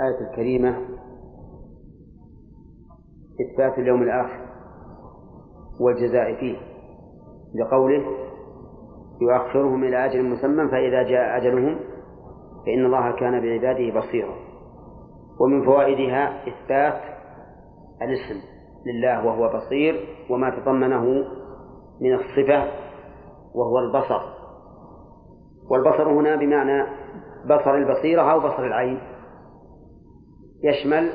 الآية الكريمة إثبات اليوم الآخر والجزاء فيه لقوله يؤخرهم إلى أجل مسمى فإذا جاء أجلهم فإن الله كان بعباده بصيرا ومن فوائدها إثبات الاسم لله وهو بصير وما تضمنه من الصفة وهو البصر والبصر هنا بمعنى بصر البصيرة أو بصر العين يشمل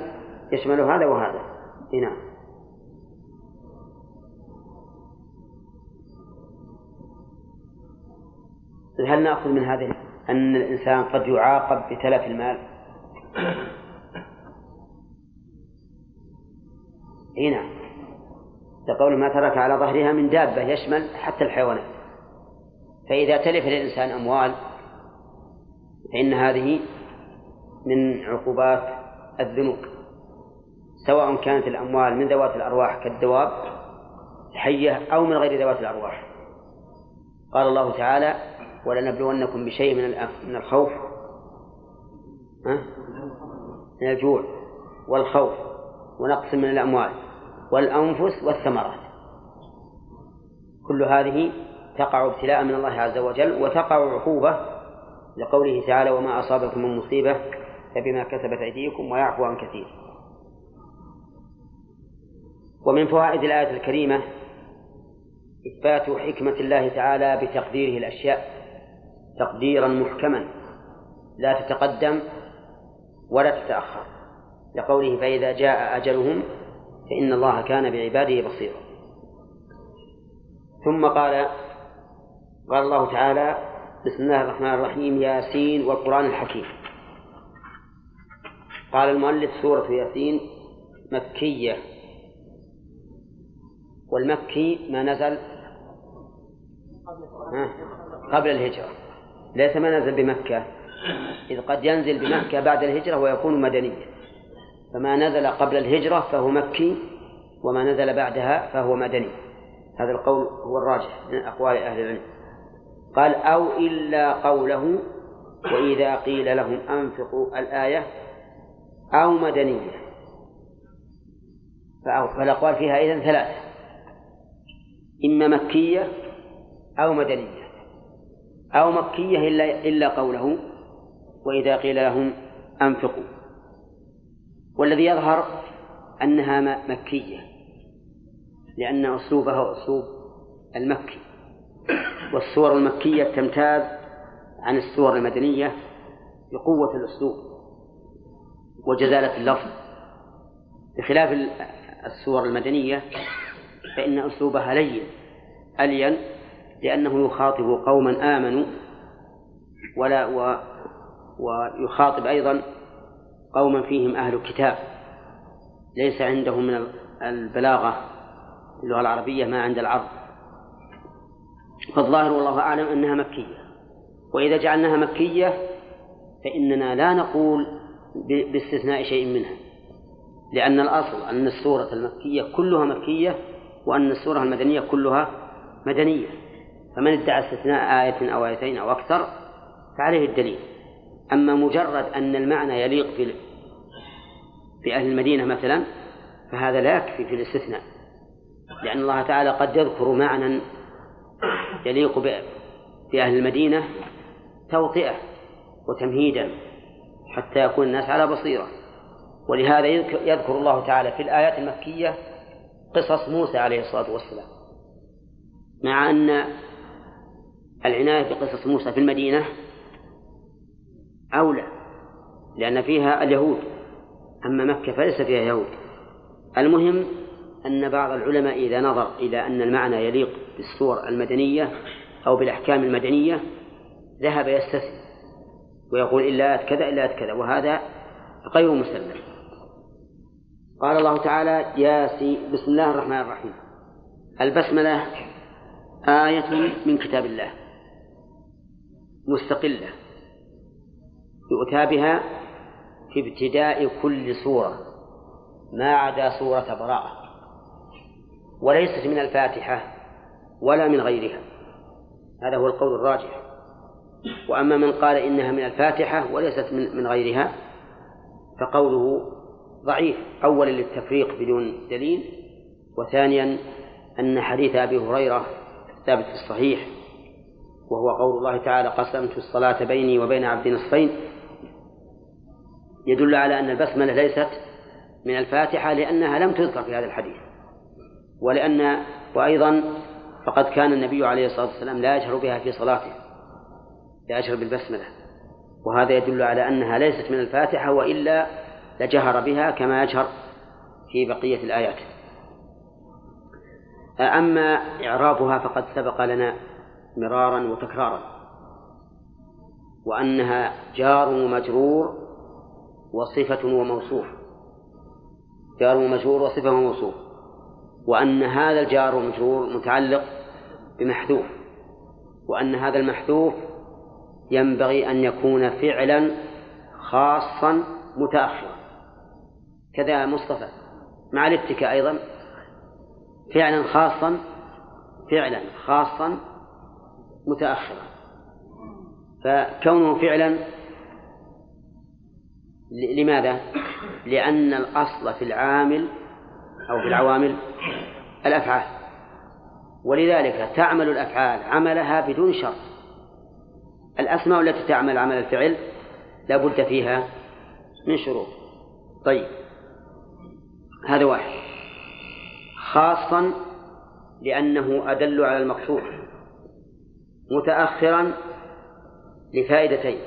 يشمل هذا وهذا. نعم. هل نأخذ من هذه؟ أن الإنسان قد يعاقب بتلف المال؟ إي نعم. ما ترك على ظهرها من دابة يشمل حتى الحيوانات. فإذا تلف للإنسان أموال فإن هذه من عقوبات الذنوب سواء كانت الأموال من ذوات الأرواح كالدواب الحية أو من غير ذوات الأرواح. قال الله تعالى ولنبلونكم بشيء من من الخوف. من الجوع والخوف ونقص من الأموال والأنفس والثمرات. كل هذه تقع ابتلاء من الله عز وجل وتقع عقوبة لقوله تعالى وما أصابكم من مصيبة فبما كسبت أيديكم ويعفو عن كثير. ومن فوائد الآية الكريمة إثبات حكمة الله تعالى بتقديره الأشياء تقديرا محكما لا تتقدم ولا تتأخر. لقوله فإذا جاء أجلهم فإن الله كان بعباده بصيرا. ثم قال قال الله تعالى بسم الله الرحمن الرحيم ياسين والقرآن الحكيم. قال المؤلف سورة ياسين مكية. والمكي ما نزل؟ قبل الهجرة. ليس ما نزل بمكة. إذ قد ينزل بمكة بعد الهجرة ويكون مدنيا. فما نزل قبل الهجرة فهو مكي وما نزل بعدها فهو مدني. هذا القول هو الراجح من أقوال أهل العلم. قال أو إلا قوله وإذا قيل لهم أنفقوا الآية أو مدنية. فالأقوال فيها إذن ثلاثة. إما مكية أو مدنية. أو مكية إلا إلا قوله وإذا قيل لهم أنفقوا. والذي يظهر أنها مكية لأن أسلوبها أسلوب المكي. والسور المكية تمتاز عن السور المدنية بقوة الأسلوب. وجزالة اللفظ. بخلاف السور المدنية فإن أسلوبها لين ألين لأنه يخاطب قوما آمنوا ولا و ويخاطب أيضا قوما فيهم أهل الكتاب. ليس عندهم من البلاغة اللغة العربية ما عند العرب. فالظاهر والله أعلم أنها مكية. وإذا جعلناها مكية فإننا لا نقول باستثناء شيء منها. لأن الأصل أن السورة المكية كلها مكية وأن السورة المدنية كلها مدنية. فمن ادعى استثناء آية أو آيتين أو أكثر فعليه الدليل. أما مجرد أن المعنى يليق في أهل المدينة مثلا فهذا لا يكفي في الاستثناء. لأن الله تعالى قد يذكر معنى يليق بأهل المدينة توطئة وتمهيدا. حتى يكون الناس على بصيرة. ولهذا يذكر الله تعالى في الآيات المكية قصص موسى عليه الصلاة والسلام. مع أن العناية بقصص موسى في المدينة أولى لأن فيها اليهود أما مكة فليس فيها يهود. المهم أن بعض العلماء إذا نظر إلى أن المعنى يليق بالسور المدنية أو بالأحكام المدنية ذهب يستثني ويقول إلا كذا إلا كذا وهذا غير مسلم. قال الله تعالى ياسين بسم الله الرحمن الرحيم. البسملة آية من كتاب الله. مستقلة. يؤتى بها في ابتداء كل سورة ما عدا سورة براءة. وليست من الفاتحة ولا من غيرها. هذا هو القول الراجح. وأما من قال إنها من الفاتحة وليست من, من غيرها فقوله ضعيف. أولا للتفريق بدون دليل وثانيا أن حديث أبي هريرة ثابت في الصحيح وهو قول الله تعالى قسمت الصلاة بيني وبين عبدي نصفين. يدل على أن البسملة ليست من الفاتحة لأنها لم تذكر في هذا الحديث ولأن وأيضا فقد كان النبي عليه الصلاة والسلام لا يجهر بها في صلاته. لا يجهر بالبسملة. وهذا يدل على أنها ليست من الفاتحة وإلا لجهر بها كما يجهر في بقية الآيات. أما إعرابها فقد سبق لنا مرارا وتكرارا وأنها جار ومجرور وصفة وموصوف. جار ومجرور وصفة وموصوف. وأن هذا الجار والمجرور متعلق بمحذوف وأن هذا المحذوف ينبغي أن يكون فعلا خاصا متأخرا. كذا مصطفى. مع الاتكاء أيضا. فعلا خاصا فعلا خاصا متأخرا. فكونه فعلا لماذا؟ لأن الأصل في العامل أو في العوامل الأفعال. ولذلك تعمل الأفعال عملها بدون شرط. الأسماء التي تعمل عمل الفعل لا بد فيها من شروط. طيب. هذا واحد. خاصا لأنه أدل على المقصود. متأخرا لفائدتين.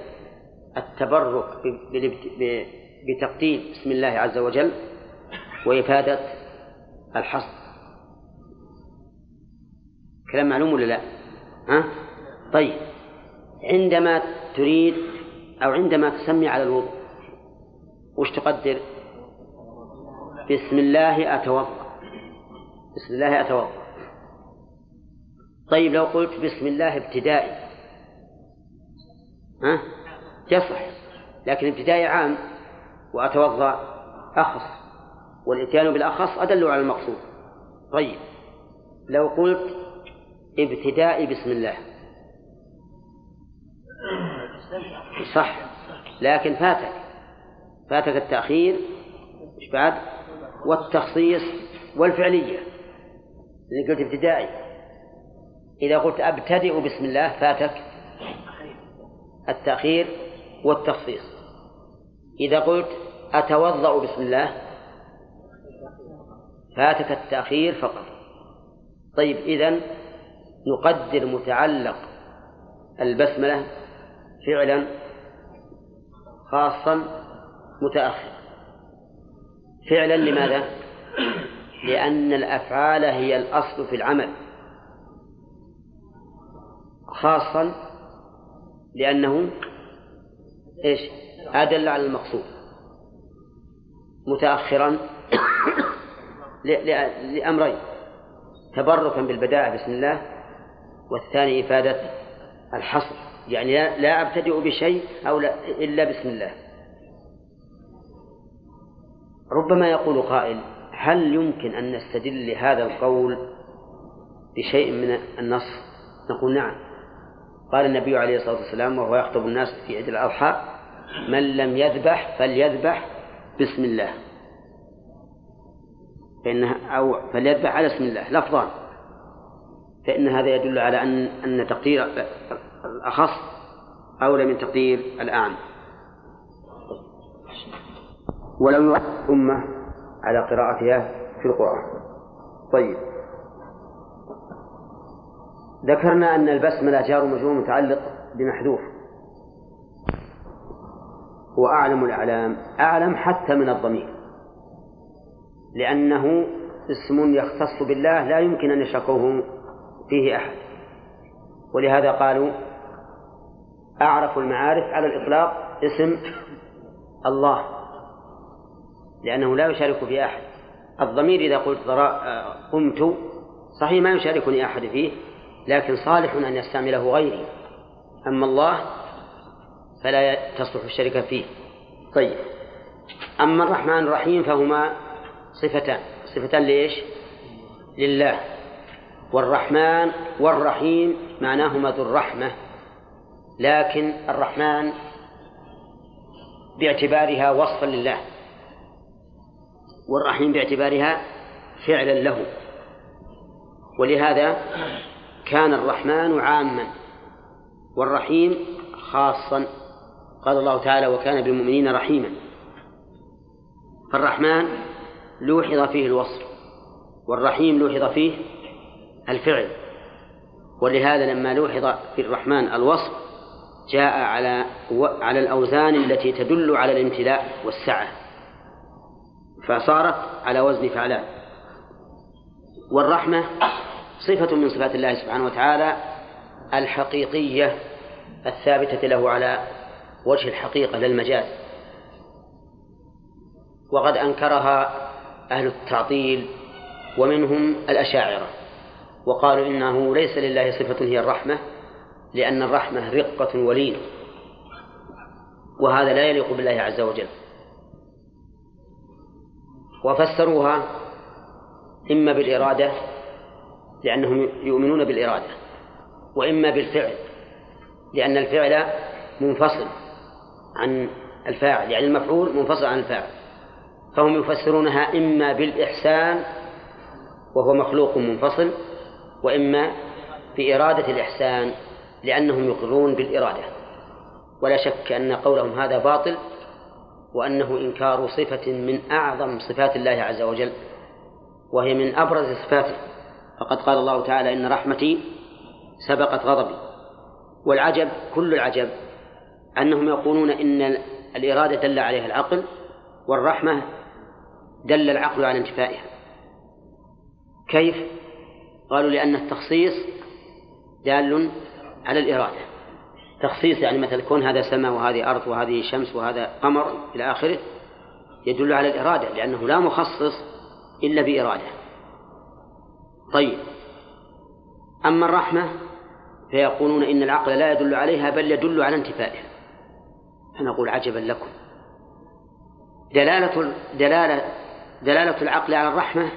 التبرك بتقديم بسم الله عز وجل وإفادة الحصر كلام معلوم ولا لا؟ ها؟ طيب. عندما تريد أو عندما تسمي على الوضوء وش تقدر؟ بسم الله أتوضأ بسم الله أتوضأ طيب لو قلت بسم الله ابتدائي ها؟ يصح لكن ابتدائي عام وأتوضأ أخص والإتيان بالأخص أدل على المقصود طيب لو قلت ابتدائي بسم الله صح. لكن فاتك. فاتك التأخير مش بعد؟ والتخصيص والفعلية. اللي قلت ابتدائي. إذا قلت أبتدئ بسم الله فاتك التأخير والتخصيص. إذا قلت أتوضأ بسم الله فاتك التأخير فقط. طيب إذن نقدر متعلق البسملة فعلا خاصا متأخر فعلا لماذا؟ لأن الأفعال هي الأصل في العمل خاصا لأنه إيش؟ أدل على المقصود متأخرا لأمرين تبركا بالبداءة بسم الله والثاني إفادة الحصر يعني لا أبتدئ بشيء أو لا إلا بسم الله. ربما يقول قائل هل يمكن أن نستدل لهذا القول بشيء من النص؟ نقول نعم. قال النبي عليه الصلاة والسلام وهو يخطب الناس في عيد الأضحى من لم يذبح فليذبح بسم الله. فإنها أو فليذبح على اسم الله لفظان. فإن هذا يدل على أن أن تقدير الأخص أولى من تقدير الأعم ولو يؤثر الأمة على قراءتها في القرآن. طيب. ذكرنا أن البسملة جار مجرور متعلق بمحذوف. هو أعلم الأعلام أعلم حتى من الضمير. لأنه اسم يختص بالله لا يمكن أن يشركه فيه أحد. ولهذا قالوا أعرف المعارف على الإطلاق اسم الله لأنه لا يشارك فيه أحد. الضمير إذا قلت قمت صحيح ما يشاركني أحد فيه لكن صالح أن يستعمله غيري. أما الله فلا تصلح الشركة فيه. طيب. أما الرحمن الرحيم فهما صفتان. صفتان ليش لله. والرحمن والرحيم معناهما ذو الرحمة. لكن الرحمن باعتبارها وصفا لله والرحيم باعتبارها فعلا له. ولهذا كان الرحمن عاما والرحيم خاصا. قال الله تعالى وكان بالمؤمنين رحيما. فالرحمن لوحظ فيه الوصف والرحيم لوحظ فيه الفعل. ولهذا لما لوحظ في الرحمن الوصف جاء على على الأوزان التي تدل على الامتلاء والسعة. فصارت على وزن فعلان. والرحمة صفة من صفات الله سبحانه وتعالى الحقيقية الثابتة له على وجه الحقيقة للمجاز وقد أنكرها أهل التعطيل ومنهم الأشاعرة. وقالوا إنه ليس لله صفة هي الرحمة لأن الرحمة رقة ولين. وهذا لا يليق بالله عز وجل. وفسروها إما بالإرادة لأنهم يؤمنون بالإرادة وإما بالفعل لأن الفعل منفصل عن الفاعل يعني المفعول منفصل عن الفاعل. فهم يفسرونها إما بالإحسان وهو مخلوق منفصل وإما بإرادة الإحسان. لأنهم يقرون بالإرادة. ولا شك أن قولهم هذا باطل وأنه إنكار صفة من أعظم صفات الله عز وجل وهي من أبرز صفاته. فقد قال الله تعالى إن رحمتي سبقت غضبي. والعجب كل العجب أنهم يقولون إن الإرادة دل عليها العقل والرحمة دل العقل على انتفائها. كيف؟ قالوا لأن التخصيص دال على الإرادة. تخصيص يعني مثل كون هذا سماء وهذه أرض وهذه شمس وهذا قمر إلى آخره يدل على الإرادة لأنه لا مخصص إلا بإرادة. طيب. أما الرحمة فيقولون إن العقل لا يدل عليها بل يدل على انتفائها. فنقول عجبا لكم. دلالة دلالة دلالة العقل على الرحمة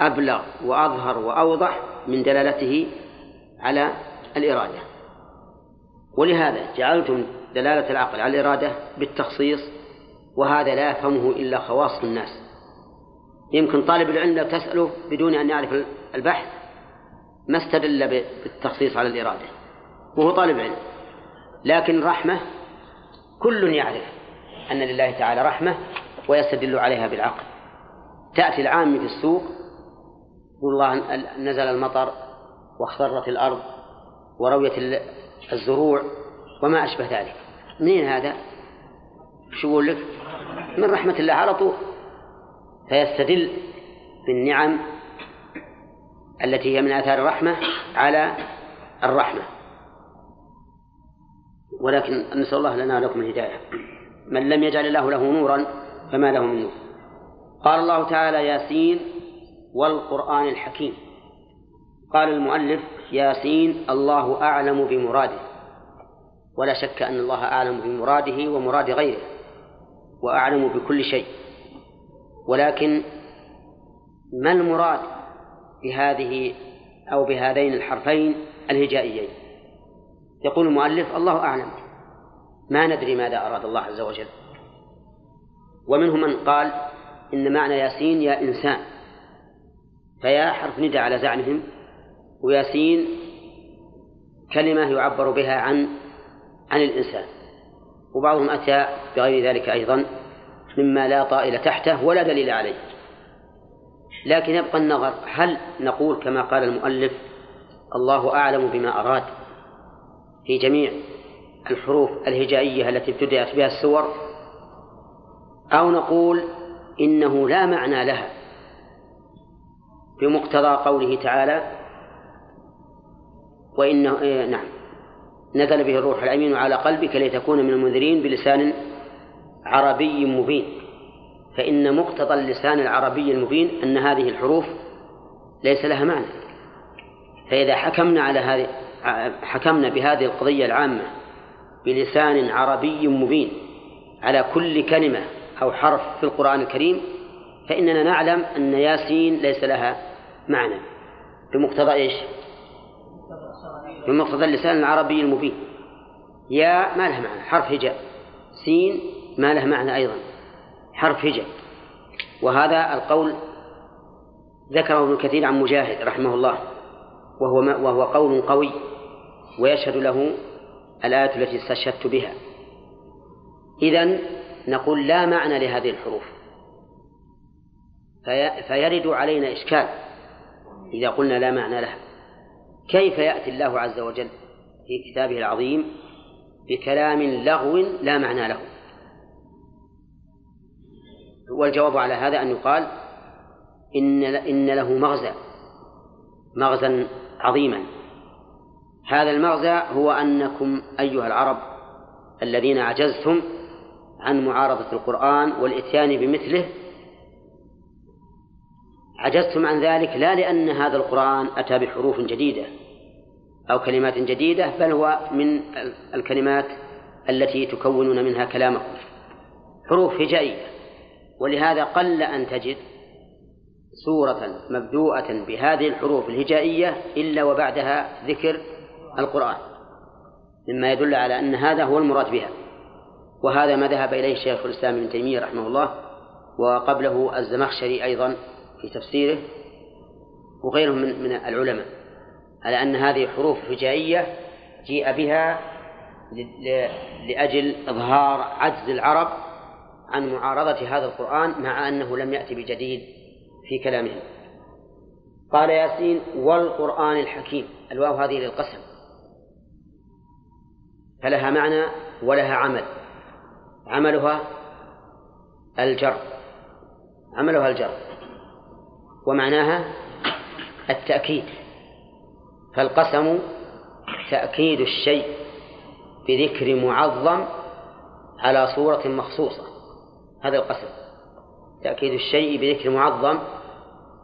أبلغ وأظهر وأوضح من دلالته على الإرادة. ولهذا جعلتم دلالة العقل على الإرادة بالتخصيص وهذا لا يفهمه إلا خواص الناس. يمكن طالب العلم لو تسأله بدون أن يعرف البحث ما استدل بالتخصيص على الإرادة وهو طالب علم. لكن الرحمة كل يعرف أن لله تعالى رحمة ويستدل عليها بالعقل. تأتي العامة في السوق يقول الله نزل المطر واخضرت الأرض ورويت الزروع وما أشبه ذلك. منين هذا؟ شو يقول لك؟ من رحمة الله على طول. فيستدل بالنعم التي هي من آثار الرحمة على الرحمة. ولكن نسأل الله لنا ولكم الهداية. من لم يجعل الله له نورا فما له من نور. قال الله تعالى ياسين والقرآن الحكيم. قال المؤلف ياسين الله أعلم بمراده. ولا شك أن الله أعلم بمراده ومراد غيره وأعلم بكل شيء. ولكن ما المراد بهذه أو بهذين الحرفين الهجائيين؟ يقول المؤلف الله أعلم. ما ندري ماذا أراد الله عز وجل. ومنهم من قال إن معنى ياسين يا إنسان فيا حرف ندى على زعمهم. وياسين كلمة يعبر بها عن عن الإنسان وبعضهم أتى بغير ذلك أيضا مما لا طائل تحته ولا دليل عليه. لكن يبقى النظر هل نقول كما قال المؤلف الله أعلم بما أراد في جميع الحروف الهجائية التي ابتدأت بها السور أو نقول إنه لا معنى لها بمقتضى قوله تعالى وإنه إيه نعم. نزل به الروح الأمين على قلبك لتكون من المنذرين بلسان عربي مبين. فإن مقتضى اللسان العربي المبين أن هذه الحروف ليس لها معنى. فإذا حكمنا على هذه حكمنا بهذه القضية العامة بلسان عربي مبين على كل كلمة أو حرف في القرآن الكريم فإننا نعلم أن ياسين ليس لها معنى. بمقتضى إيش؟ بمقتضى اللسان العربي المبين يا ما لها معنى؟ حرف هجاء سين ما له معنى أيضا. حرف هجاء وهذا القول ذكره ابن كثير عن مجاهد رحمه الله. وهو وهو قول قوي. ويشهد له الآية التي استشهدت بها. إذن نقول لا معنى لهذه الحروف. في فيرد علينا إشكال إذا قلنا لا معنى لها. كيف يأتي الله عز وجل في كتابه العظيم بكلام لغو لا معنى له؟ والجواب على هذا أن يقال إن إن له مغزى مغزى عظيما. هذا المغزى هو أنكم أيها العرب الذين عجزتم عن معارضة القرآن والإتيان بمثله عجزتم عن ذلك لا لأن هذا القرآن أتى بحروف جديدة أو كلمات جديدة بل هو من الكلمات التي تكونون منها كلامكم. حروف هجائية. ولهذا قل أن تجد سورة مبدوءة بهذه الحروف الهجائية إلا وبعدها ذكر القرآن. مما يدل على أن هذا هو المراد بها. وهذا ما ذهب إليه شيخ الإسلام ابن تيمية رحمه الله وقبله الزمخشري أيضا. في تفسيره وغيرهم من من العلماء على أن هذه حروف هجائية جيء بها لأجل إظهار عجز العرب عن معارضة هذا القرآن مع أنه لم يأتي بجديد في كلامهم. قال ياسين والقرآن الحكيم. الواو هذه للقسم. فلها معنى ولها عمل. عملها الجر. عملها الجر. ومعناها التأكيد. فالقسم تأكيد الشيء بذكر معظم على صورة مخصوصة. هذا القسم. تأكيد الشيء بذكر معظم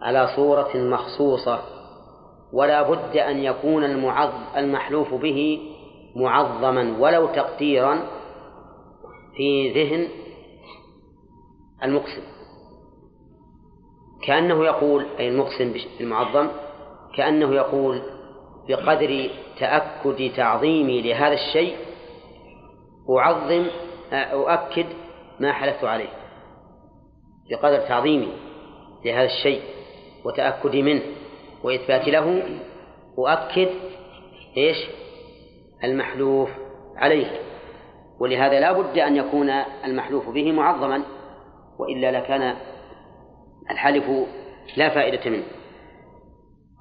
على صورة مخصوصة. ولا بد أن يكون المحلوف به معظما ولو تقديرا في ذهن المقسم. كأنه يقول أي المقسم بالمعظم كأنه يقول بقدر تأكد تعظيمي لهذا الشيء أعظم أؤكد ما حلفت عليه. بقدر تعظيمي لهذا الشيء وتأكدي منه وإثبات له أؤكد إيش؟ المحلوف عليه. ولهذا لا بد أن يكون المحلوف به معظما وإلا لكان الحلف لا فائدة منه.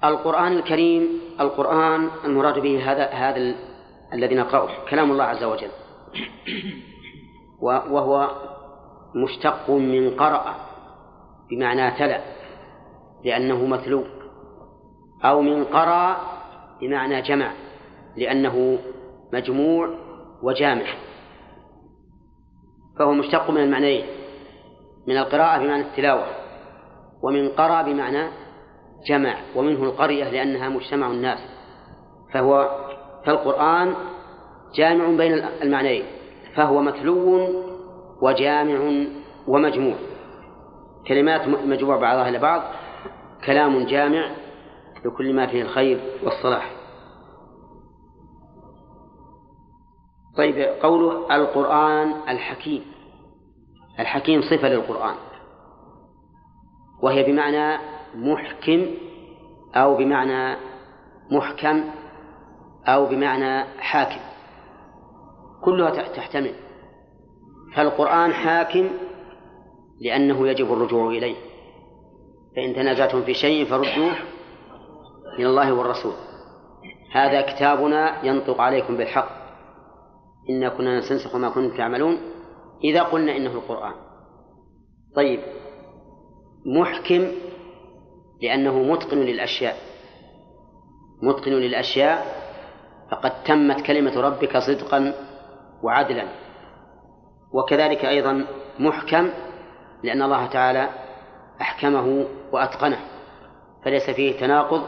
القرآن الكريم القرآن المراد به هذا هذا الذي نقرأه كلام الله عز وجل. وهو مشتق من قرأ بمعنى تلا لأنه مثلو أو من قرأ بمعنى جمع لأنه مجموع وجامع. فهو مشتق من المعنيين من القراءة بمعنى التلاوة. ومن قرأ بمعنى جمع ومنه القرية لأنها مجتمع الناس فهو فالقرآن جامع بين المعنيين فهو متلو وجامع ومجموع. كلمات مجموع بعضها إلى بعض كلام جامع لكل ما فيه الخير والصلاح. طيب قوله القرآن الحكيم الحكيم صفة للقرآن. وهي بمعنى محكم أو بمعنى محكم أو بمعنى حاكم. كلها تحتمل. فالقرآن حاكم لأنه يجب الرجوع إليه. فإن تنازعتم في شيء فردوه إلى الله والرسول. هذا كتابنا ينطق عليكم بالحق. إنا كنا نستنسخ ما كنتم تعملون إذا قلنا إنه القرآن. طيب. محكم لأنه متقن للأشياء. متقن للأشياء فقد تمت كلمة ربك صدقا وعدلا. وكذلك أيضا محكم لأن الله تعالى أحكمه وأتقنه. فليس فيه تناقض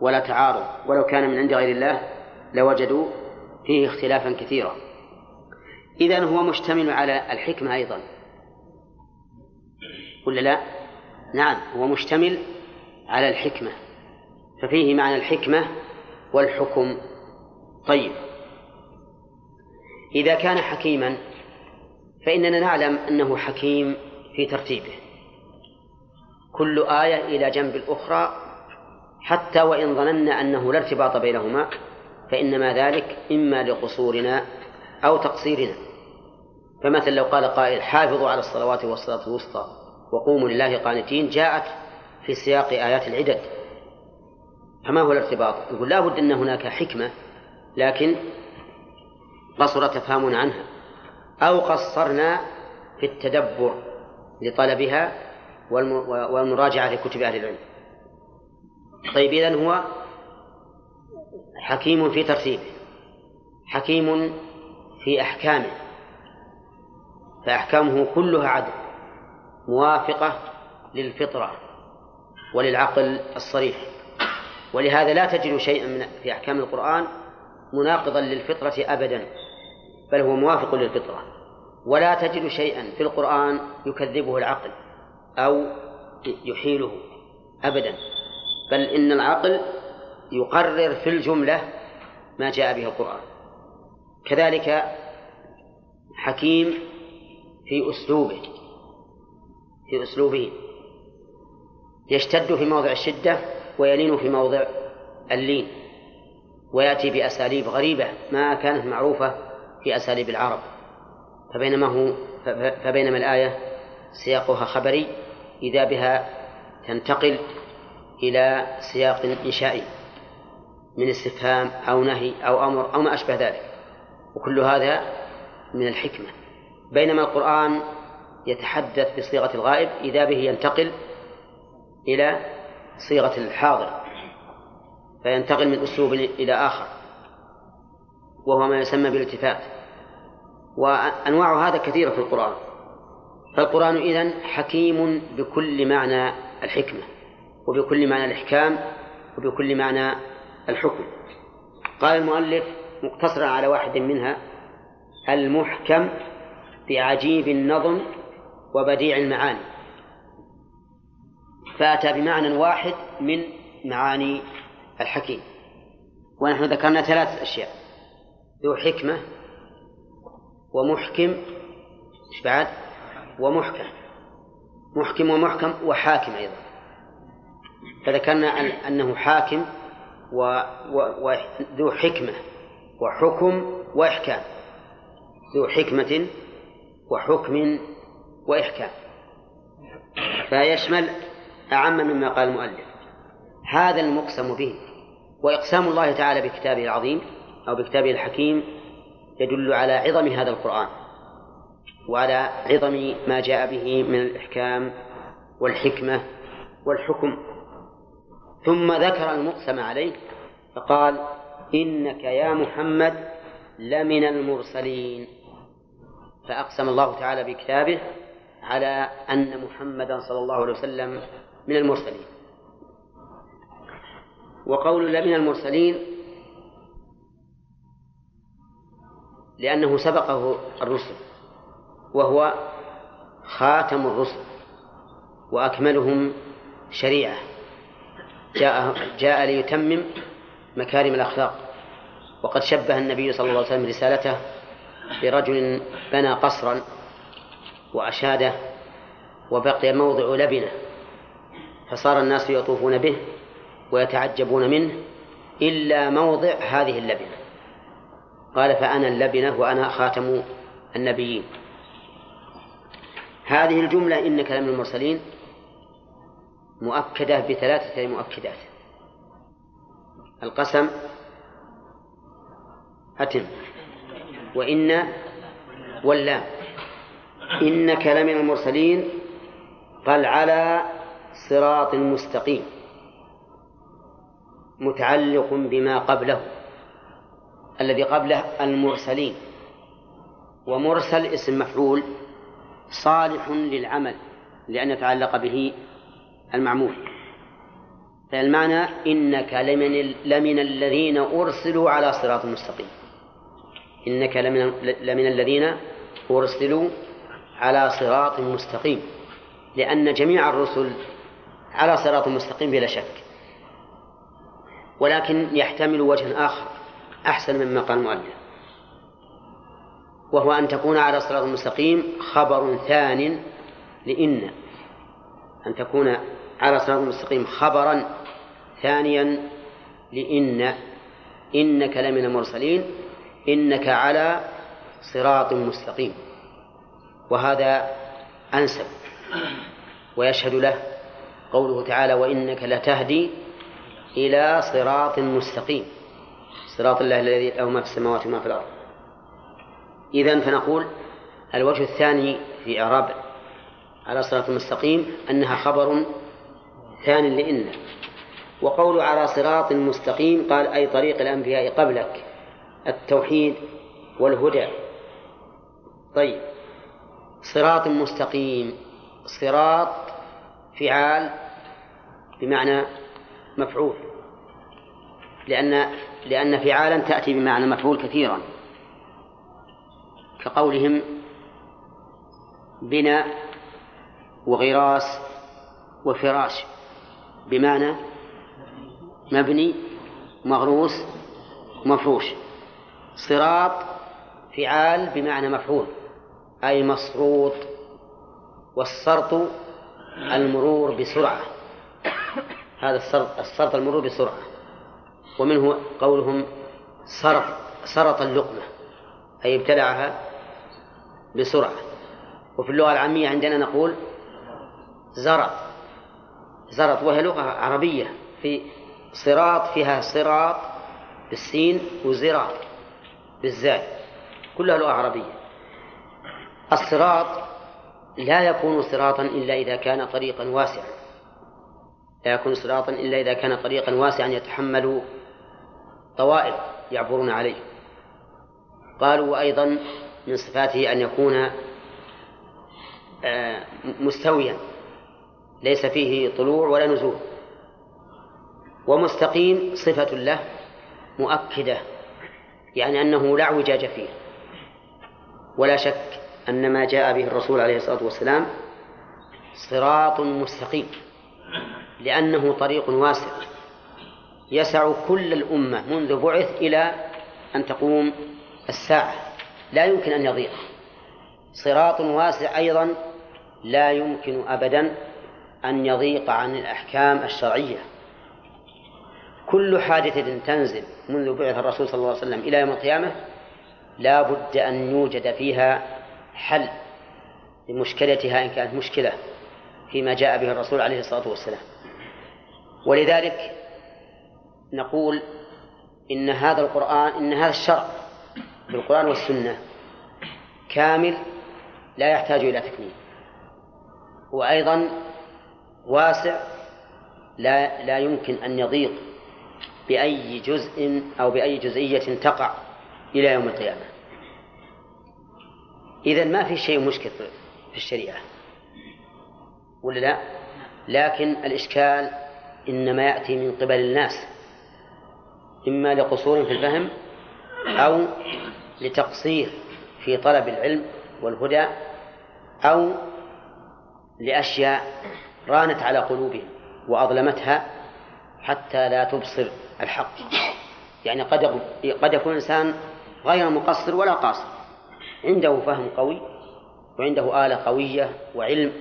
ولا تعارض. ولو كان من عند غير الله لوجدوا فيه اختلافا كثيرا. إذن هو مشتمل على الحكمة أيضا. ولا لا؟ نعم هو مشتمل على الحكمة. ففيه معنى الحكمة والحكم. طيب. إذا كان حكيما فإننا نعلم أنه حكيم في ترتيبه. كل آية إلى جنب الأخرى حتى وإن ظننا أنه لا ارتباط بينهما فإنما ذلك إما لقصورنا أو تقصيرنا. فمثلا لو قال قائل حافظوا على الصلوات والصلاة الوسطى. وقوموا لله قانتين جاءت في سياق آيات العدد. فما هو الارتباط؟ يقول لا بد أن هناك حكمة لكن قصر تفهمنا عنها. أو قصرنا في التدبر لطلبها والمراجعة لكتب أهل العلم. طيب إذن هو حكيم في ترتيبه حكيم في أحكامه فأحكامه كلها عدل. موافقة للفطرة وللعقل الصريح. ولهذا لا تجد شيئا من في أحكام القرآن مناقضا للفطرة أبدا بل هو موافق للفطرة. ولا تجد شيئا في القرآن يكذبه العقل أو يحيله أبدا بل إن العقل يقرر في الجملة ما جاء به القرآن. كذلك حكيم في أسلوبه. في أسلوبه. يشتد في موضع الشدة ويلين في موضع اللين ويأتي بأساليب غريبة ما كانت معروفة في أساليب العرب. فبينما هو فبينما الآية سياقها خبري إذا بها تنتقل إلى سياق إنشائي من استفهام أو نهي أو أمر أو ما أشبه ذلك. وكل هذا من الحكمة. بينما القرآن يتحدث بصيغة الغائب إذا به ينتقل إلى صيغة الحاضر فينتقل من أسلوب إلى آخر وهو ما يسمى بالالتفات وأنواع هذا كثيرة في القرآن فالقرآن إذن حكيم بكل معنى الحكمة وبكل معنى الإحكام وبكل معنى الحكم. قال المؤلف مقتصرا على واحد منها المحكم بعجيب النظم وبديع المعاني. فأتى بمعنى واحد من معاني الحكيم. ونحن ذكرنا ثلاث أشياء. ذو حكمة ومحكم إيش بعد؟ ومحكم. محكم ومحكم وحاكم أيضا. فذكرنا أنه حاكم وذو حكمة وحكم وإحكام. ذو حكمة وحكم وإحكام. فيشمل أعم مما قال المؤلف. هذا المقسم به وإقسام الله تعالى بكتابه العظيم أو بكتابه الحكيم يدل على عظم هذا القرآن وعلى عظم ما جاء به من الإحكام والحكمة والحكم. ثم ذكر المقسم عليه فقال إنك يا محمد لمن المرسلين. فأقسم الله تعالى بكتابه على أن محمدا صلى الله عليه وسلم من المرسلين. وقول لمن المرسلين لأنه سبقه الرسل وهو خاتم الرسل وأكملهم شريعة. جاء جاء ليتمم مكارم الأخلاق. وقد شبه النبي صلى الله عليه وسلم رسالته برجل بنى قصرا وأشاده وبقي موضع لبنة فصار الناس يطوفون به ويتعجبون منه إلا موضع هذه اللبنة. قال فأنا اللبنة وأنا خاتم النبيين. هذه الجملة إنك لمن المرسلين مؤكدة بثلاثة مؤكدات. القسم أتم وإن واللام. إنك لمن المرسلين قال على صراط مستقيم متعلق بما قبله الذي قبله المرسلين ومرسل اسم مفعول صالح للعمل لأن يتعلق به المعمول. فالمعنى إنك لمن, لمن الذين أرسلوا على صراط مستقيم. إنك لمن, لمن الذين أرسلوا على صراط مستقيم لأن جميع الرسل على صراط مستقيم بلا شك ولكن يحتمل وجها آخر أحسن مما قال المؤلف وهو أن تكون على صراط المستقيم خبر ثان لإن أن تكون على صراط المستقيم خبرا ثانيا لإن إنك لمن المرسلين إنك على صراط مستقيم. وهذا أنسب. ويشهد له قوله تعالى وإنك لتهدي إلى صراط مستقيم. صراط الله الذي له ما في السماوات وما في الأرض. إذا فنقول الوجه الثاني في إعراب على صراط المستقيم أنها خبر ثان لإن وقول على صراط مستقيم قال أي طريق الأنبياء قبلك التوحيد والهدى. طيب. صراط مستقيم. صراط فعال بمعنى مفعول. لأن لأن فعالا تأتي بمعنى مفعول كثيرا. كقولهم بناء وغراس وفراش. بمعنى مبني مغروس مفروش. صراط فعال بمعنى مفعول. أي مسروط والسرط المرور بسرعة. هذا السرط السرط المرور بسرعة. ومنه قولهم سرط سرط اللقمة أي ابتلعها بسرعة. وفي اللغة العامية عندنا نقول زرط زرط وهي لغة عربية. في صراط فيها صراط بالسين وزراط بالزاي. كلها لغة عربية. الصراط لا يكون صراطا إلا إذا كان طريقا واسعا. لا يكون صراطا إلا إذا كان طريقا واسعا يتحمل طوائف يعبرون عليه. قالوا وأيضا من صفاته أن يكون آه، مستويا ليس فيه طلوع ولا نزول. ومستقيم صفة له مؤكدة يعني أنه لا اعوجاج فيه ولا شك أن ما جاء به الرسول عليه الصلاة والسلام صراط مستقيم لأنه طريق واسع يسع كل الأمة منذ بعث إلى أن تقوم الساعة لا يمكن أن يضيق صراط واسع أيضا لا يمكن أبدا أن يضيق عن الأحكام الشرعية. كل حادثة تنزل منذ بعث الرسول صلى الله عليه وسلم إلى يوم القيامة لا بد أن يوجد فيها حل لمشكلتها إن كانت مشكلة فيما جاء به الرسول عليه الصلاة والسلام. ولذلك نقول إن هذا القرآن إن هذا الشرع بالقرآن والسنة كامل لا يحتاج إلى تكميل. وأيضا واسع لا لا يمكن أن يضيق بأي جزء أو بأي جزئية تقع إلى يوم القيامة. إذا ما في شيء مشكل في الشريعة. ولا لا؟ لكن الإشكال إنما يأتي من قبل الناس إما لقصور في الفهم أو لتقصير في طلب العلم والهدى أو لأشياء رانت على قلوبهم وأظلمتها حتى لا تبصر الحق. يعني قد قد يكون الإنسان غير مقصر ولا قاصر. عنده فهم قوي وعنده آلة قوية وعلم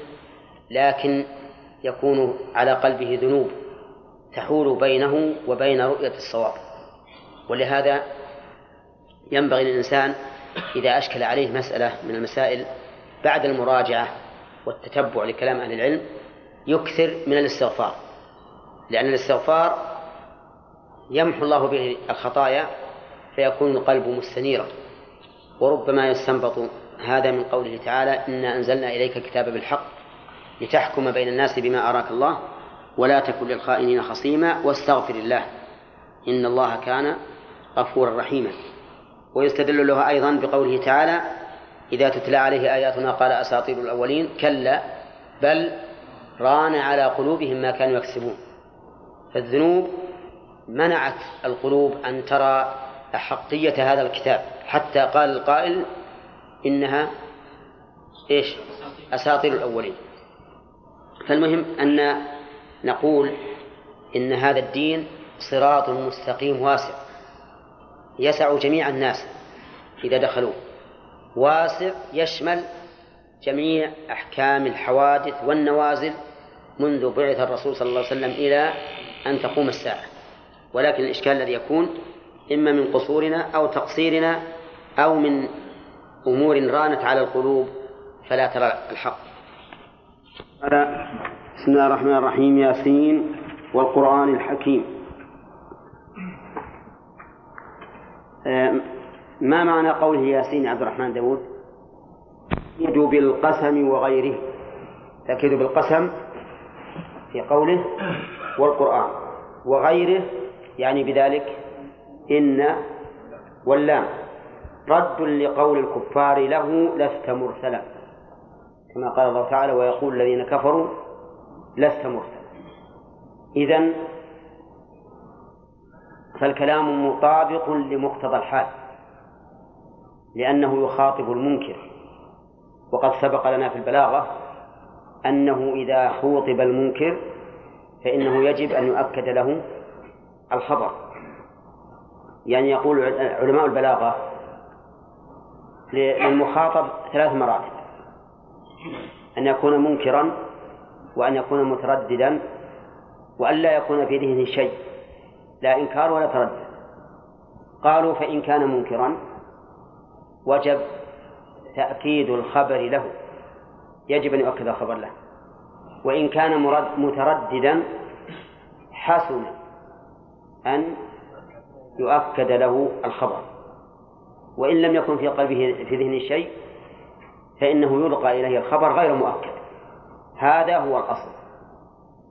لكن يكون على قلبه ذنوب تحول بينه وبين رؤية الصواب. ولهذا ينبغي للإنسان إذا أشكل عليه مسألة من المسائل بعد المراجعة والتتبع لكلام أهل العلم يكثر من الاستغفار. لأن الاستغفار يمحو الله به الخطايا فيكون القلب مستنيرا. وربما يستنبط هذا من قوله تعالى إنا أنزلنا إليك الكتاب بالحق لتحكم بين الناس بما أراك الله ولا تكن للخائنين خصيما واستغفر الله إن الله كان غفورا رحيما. ويستدل له أيضا بقوله تعالى إذا تتلى عليه آياتنا قال أساطير الأولين. كلا بل ران على قلوبهم ما كانوا يكسبون. فالذنوب منعت القلوب أن ترى أحقية هذا الكتاب حتى قال القائل إنها إيش؟ أساطير الأولين. فالمهم أن نقول إن هذا الدين صراط مستقيم واسع. يسع جميع الناس إذا دخلوه. واسع يشمل جميع أحكام الحوادث والنوازل منذ بعث الرسول صلى الله عليه وسلم إلى أن تقوم الساعة. ولكن الإشكال الذي يكون إما من قصورنا أو تقصيرنا أو من أمور رانت على القلوب فلا ترى الحق. بسم الله الرحمن الرحيم ياسين والقرآن الحكيم. ما معنى قوله ياسين عبد الرحمن داود؟ تأكيد بالقسم وغيره. تأكيد بالقسم في قوله والقرآن وغيره يعني بذلك إن واللام رد لقول الكفار له لست مرسلا كما قال الله تعالى ويقول الذين كفروا لست مرسلا. إذن فالكلام مطابق لمقتضى الحال لأنه يخاطب المنكر. وقد سبق لنا في البلاغة أنه إذا خوطب المنكر فإنه يجب أن يؤكد له الخبر. يعني يقول علماء البلاغة للمخاطب ثلاث مراتب. أن يكون منكرا وأن يكون مترددا وأن لا يكون في ذهنه شيء لا إنكار ولا تردد. قالوا فإن كان منكرا وجب تأكيد الخبر له يجب أن يؤكد الخبر له. وإن كان مترددا حسن أن يؤكد له الخبر. وإن لم يكن في قلبه في ذهنه شيء فإنه يلقى إليه الخبر غير مؤكد. هذا هو الأصل.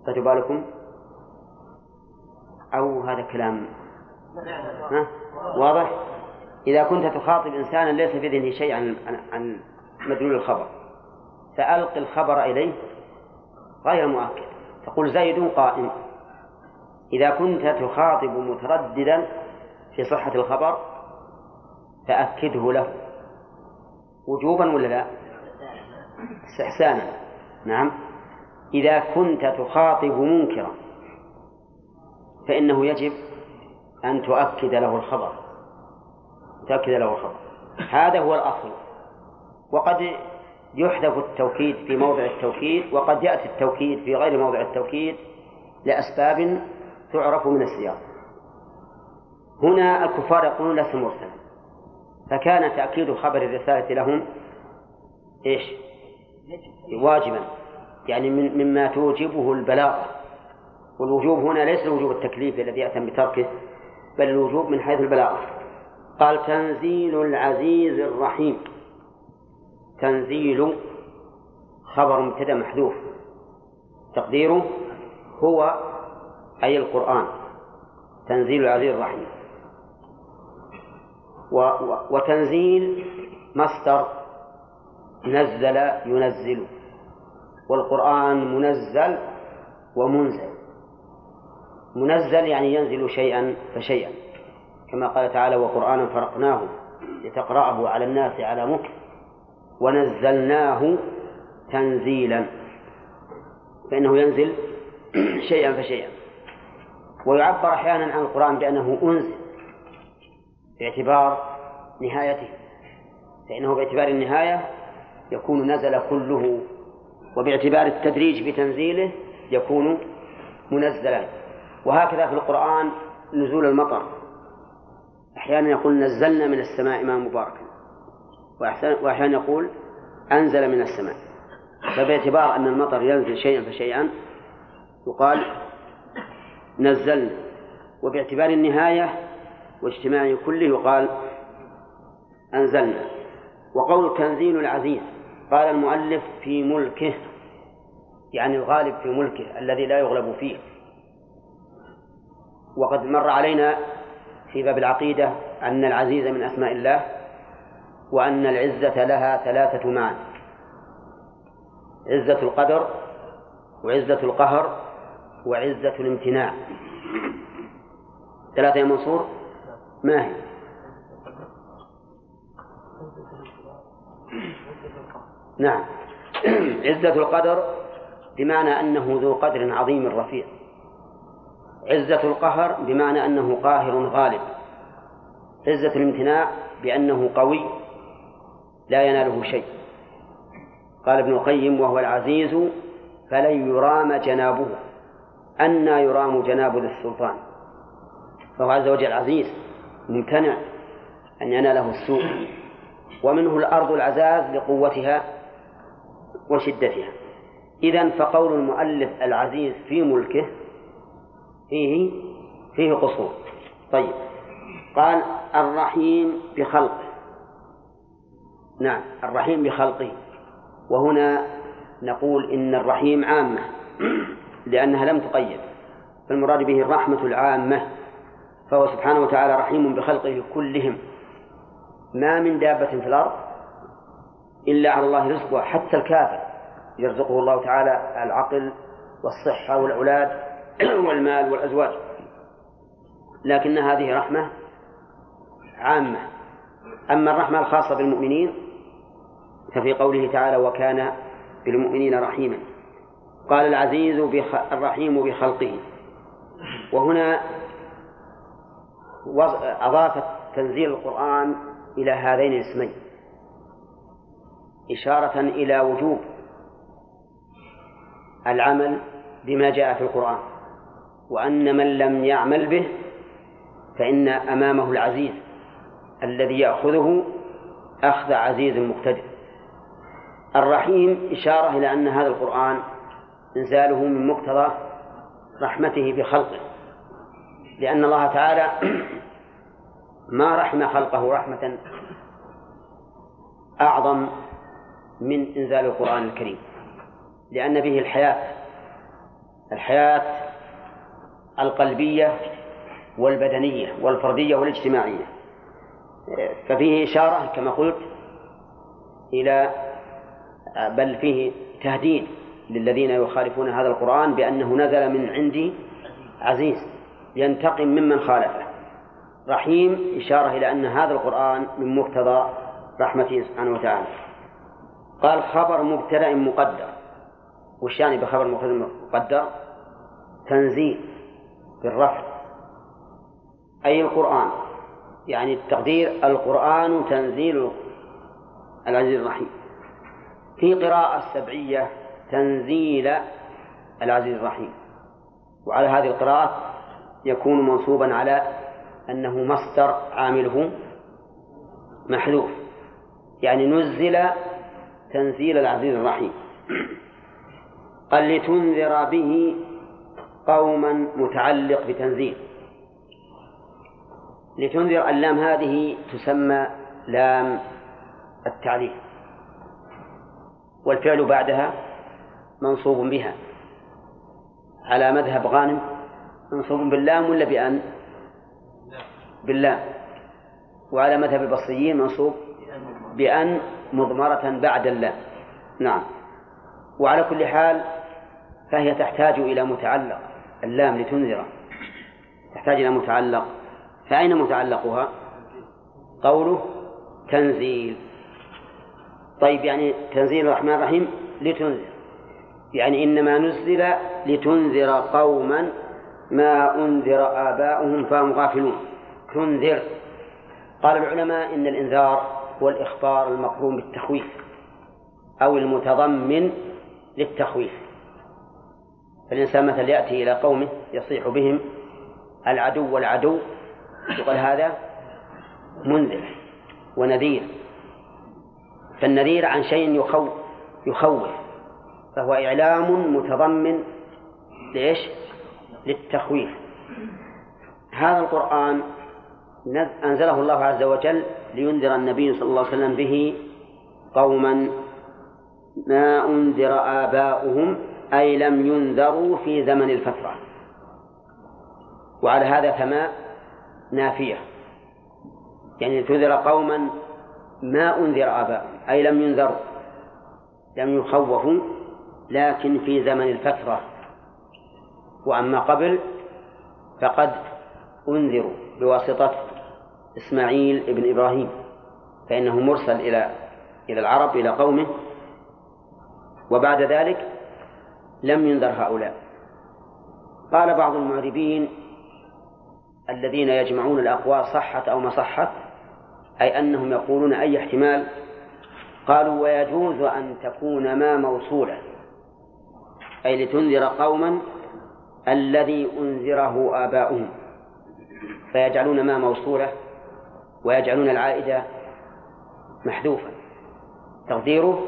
فتبالكم أو هذا كلام؟ ها؟ واضح؟ إذا كنت تخاطب إنسانا ليس في ذهنه شيء عن عن مدلول الخبر فألق الخبر إليه غير مؤكد. تقول زيد قائم. إذا كنت تخاطب مترددا في صحة الخبر فأكده له. وجوبا ولا لا؟ استحسانا نعم. إذا كنت تخاطب منكرا فإنه يجب أن تؤكد له الخبر. تؤكد له الخبر. هذا هو الأصل. وقد يحذف التوكيد في موضع التوكيد وقد يأتي التوكيد في غير موضع التوكيد لأسباب تعرف من السياق. هنا الكفار يقولون لست مرسلا. فكان تأكيد خبر الرسالة لهم إيش؟ واجبا. يعني من مما توجبه البلاغة والوجوب هنا ليس الوجوب التكليفي الذي يأتم بتركه بل الوجوب من حيث البلاغة قال تنزيل العزيز الرحيم. تنزيل خبر مبتدأ محذوف. تقديره هو أي القرآن. تنزيل العزيز الرحيم. و وتنزيل مصدر نزل ينزل والقرآن منزل ومنزل. منزل يعني ينزل شيئا فشيئا كما قال تعالى وقرآنا فرقناه لتقرأه على الناس على مكر ونزلناه تنزيلا. فإنه ينزل شيئا فشيئا. ويعبر أحيانا عن القرآن بأنه أنزل. باعتبار نهايته. فإنه باعتبار النهاية يكون نزل كله وباعتبار التدريج في تنزيله يكون منزلا. وهكذا في القرآن نزول المطر. أحيانا يقول نزلنا من السماء ماء مباركا. وأحيانا يقول أنزل من السماء. فباعتبار أن المطر ينزل شيئا فشيئا يقال نزلنا. وباعتبار النهاية واجتماع كله يقال أنزلنا. وقول تنزيل العزيز قال المؤلف في ملكه يعني الغالب في ملكه الذي لا يغلب فيه. وقد مر علينا في باب العقيدة أن العزيز من أسماء الله وأن العزة لها ثلاثة معاني عزة القدر وعزة القهر وعزة الامتناع. ثلاثة يا منصور؟ ما هي؟ نعم. عزة القدر بمعنى أنه ذو قدر عظيم رفيع. عزة القهر بمعنى أنه قاهر غالب. عزة الامتناع بأنه قوي لا يناله شيء. قال ابن القيم وهو العزيز فلن يرام جنابه. أنى يرام جناب ذي السلطان فهو عز وجل عزيز. ممتنع أن يناله السوء ومنه الأرض العزاز لقوتها وشدتها. إذا فقول المؤلف العزيز في ملكه فيه فيه قصور. طيب. قال الرحيم بخلقه. نعم الرحيم بخلقه. وهنا نقول إن الرحيم عامة لأنها لم تقيد. فالمراد به الرحمة العامة. فهو سبحانه وتعالى رحيم بخلقه كلهم. ما من دابة في الأرض إلا على الله رزقها حتى الكافر يرزقه الله تعالى العقل والصحة والأولاد والمال والأزواج. لكن هذه رحمة عامة. أما الرحمة الخاصة بالمؤمنين ففي قوله تعالى وكان بالمؤمنين رحيما قال العزيز بخ... الرحيم بخلقه. وهنا أضافت تنزيل القرآن إلى هذين الاسمين. إشارة إلى وجوب العمل بما جاء في القرآن وأن من لم يعمل به فإن أمامه العزيز الذي يأخذه أخذ عزيز مقتدر. الرحيم إشارة إلى أن هذا القرآن إنزاله من مقتضى رحمته بخلقه. لأن الله تعالى ما رحم خلقه رحمة أعظم من إنزال القرآن الكريم. لأن به الحياة الحياة القلبية والبدنية والفردية والاجتماعية. ففيه إشارة كما قلت إلى بل فيه تهديد للذين يخالفون هذا القرآن بأنه نزل من عندي عزيز. ينتقم ممن خالفه. رحيم إشارة إلى أن هذا القرآن من مقتضى رحمته سبحانه وتعالى. قال خبر مبتدأ مقدر. وش يعني بخبر مبتدأ مقدر؟ تنزيل بالرفع. أي القرآن؟ يعني التقدير القرآن تنزيل العزيز الرحيم. في قراءة سبعية تنزيل العزيز الرحيم. وعلى هذه القراءة يكون منصوبا على أنه مصدر عامله محذوف. يعني نزل تنزيل العزيز الرحيم. قال لتنذر به قوما متعلق بتنزيل. لتنذر اللام هذه تسمى لام التعليل والفعل بعدها منصوب بها على مذهب غانم منصوب باللام ولا بأن؟ باللام. وعلى مذهب البصريين منصوب بأن مضمرة بعد اللام. نعم. وعلى كل حال فهي تحتاج إلى متعلق. اللام لتنذر. تحتاج إلى متعلق. فأين متعلقها؟ قوله تنزيل. طيب يعني تنزيل الرحمن الرحيم لتنذر. يعني إنما نزل لتنذر قوما ما أنذر آباؤهم فهم غافلون. تنذر. قال العلماء إن الإنذار هو الإخبار المقرون بالتخويف أو المتضمن للتخويف. فالإنسان مثلا يأتي إلى قومه يصيح بهم العدو والعدو يقول هذا منذر ونذير. فالنذير عن شيء يخوف يخوف فهو إعلام متضمن لإيش؟ للتخويف. هذا القرآن أنزله الله عز وجل لينذر النبي صلى الله عليه وسلم به قوما ما أنذر آباؤهم أي لم ينذروا في زمن الفترة. وعلى هذا فما نافية. يعني تنذر قوما ما أنذر آباؤهم أي لم ينذروا لم يخوفوا لكن في زمن الفترة. وأما قبل فقد أنذروا بواسطة إسماعيل ابن إبراهيم فإنه مرسل إلى إلى العرب إلى قومه وبعد ذلك لم ينذر هؤلاء. قال بعض المعربين الذين يجمعون الأقوال صحت أو ما صحت أي أنهم يقولون أي احتمال قالوا ويجوز أن تكون ما موصولة أي لتنذر قوما الذي أنذره آباؤهم. فيجعلون ما موصولة ويجعلون العائدة محذوفا. تقديره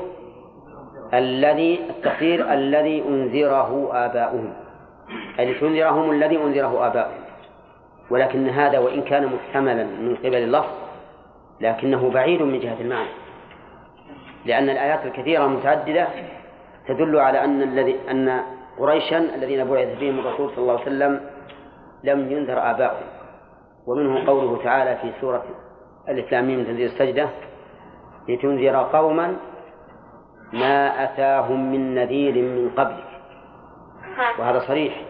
الذي التقدير الذي أنذره آباؤهم. أي لتنذرهم الذي أنذره آباؤهم. ولكن هذا وإن كان محتملا من قبل اللفظ لكنه بعيد من جهة المعنى. لأن الآيات الكثيرة المتعددة تدل على أن الذي أن قريشا الذين بعث فيهم الرسول صلى الله عليه وسلم لم ينذر آباؤهم. ومنه قوله تعالى في سورة الإسلامية من تنزيل السجدة لتنذر قوما ما أتاهم من نذير من قبلك. وهذا صريح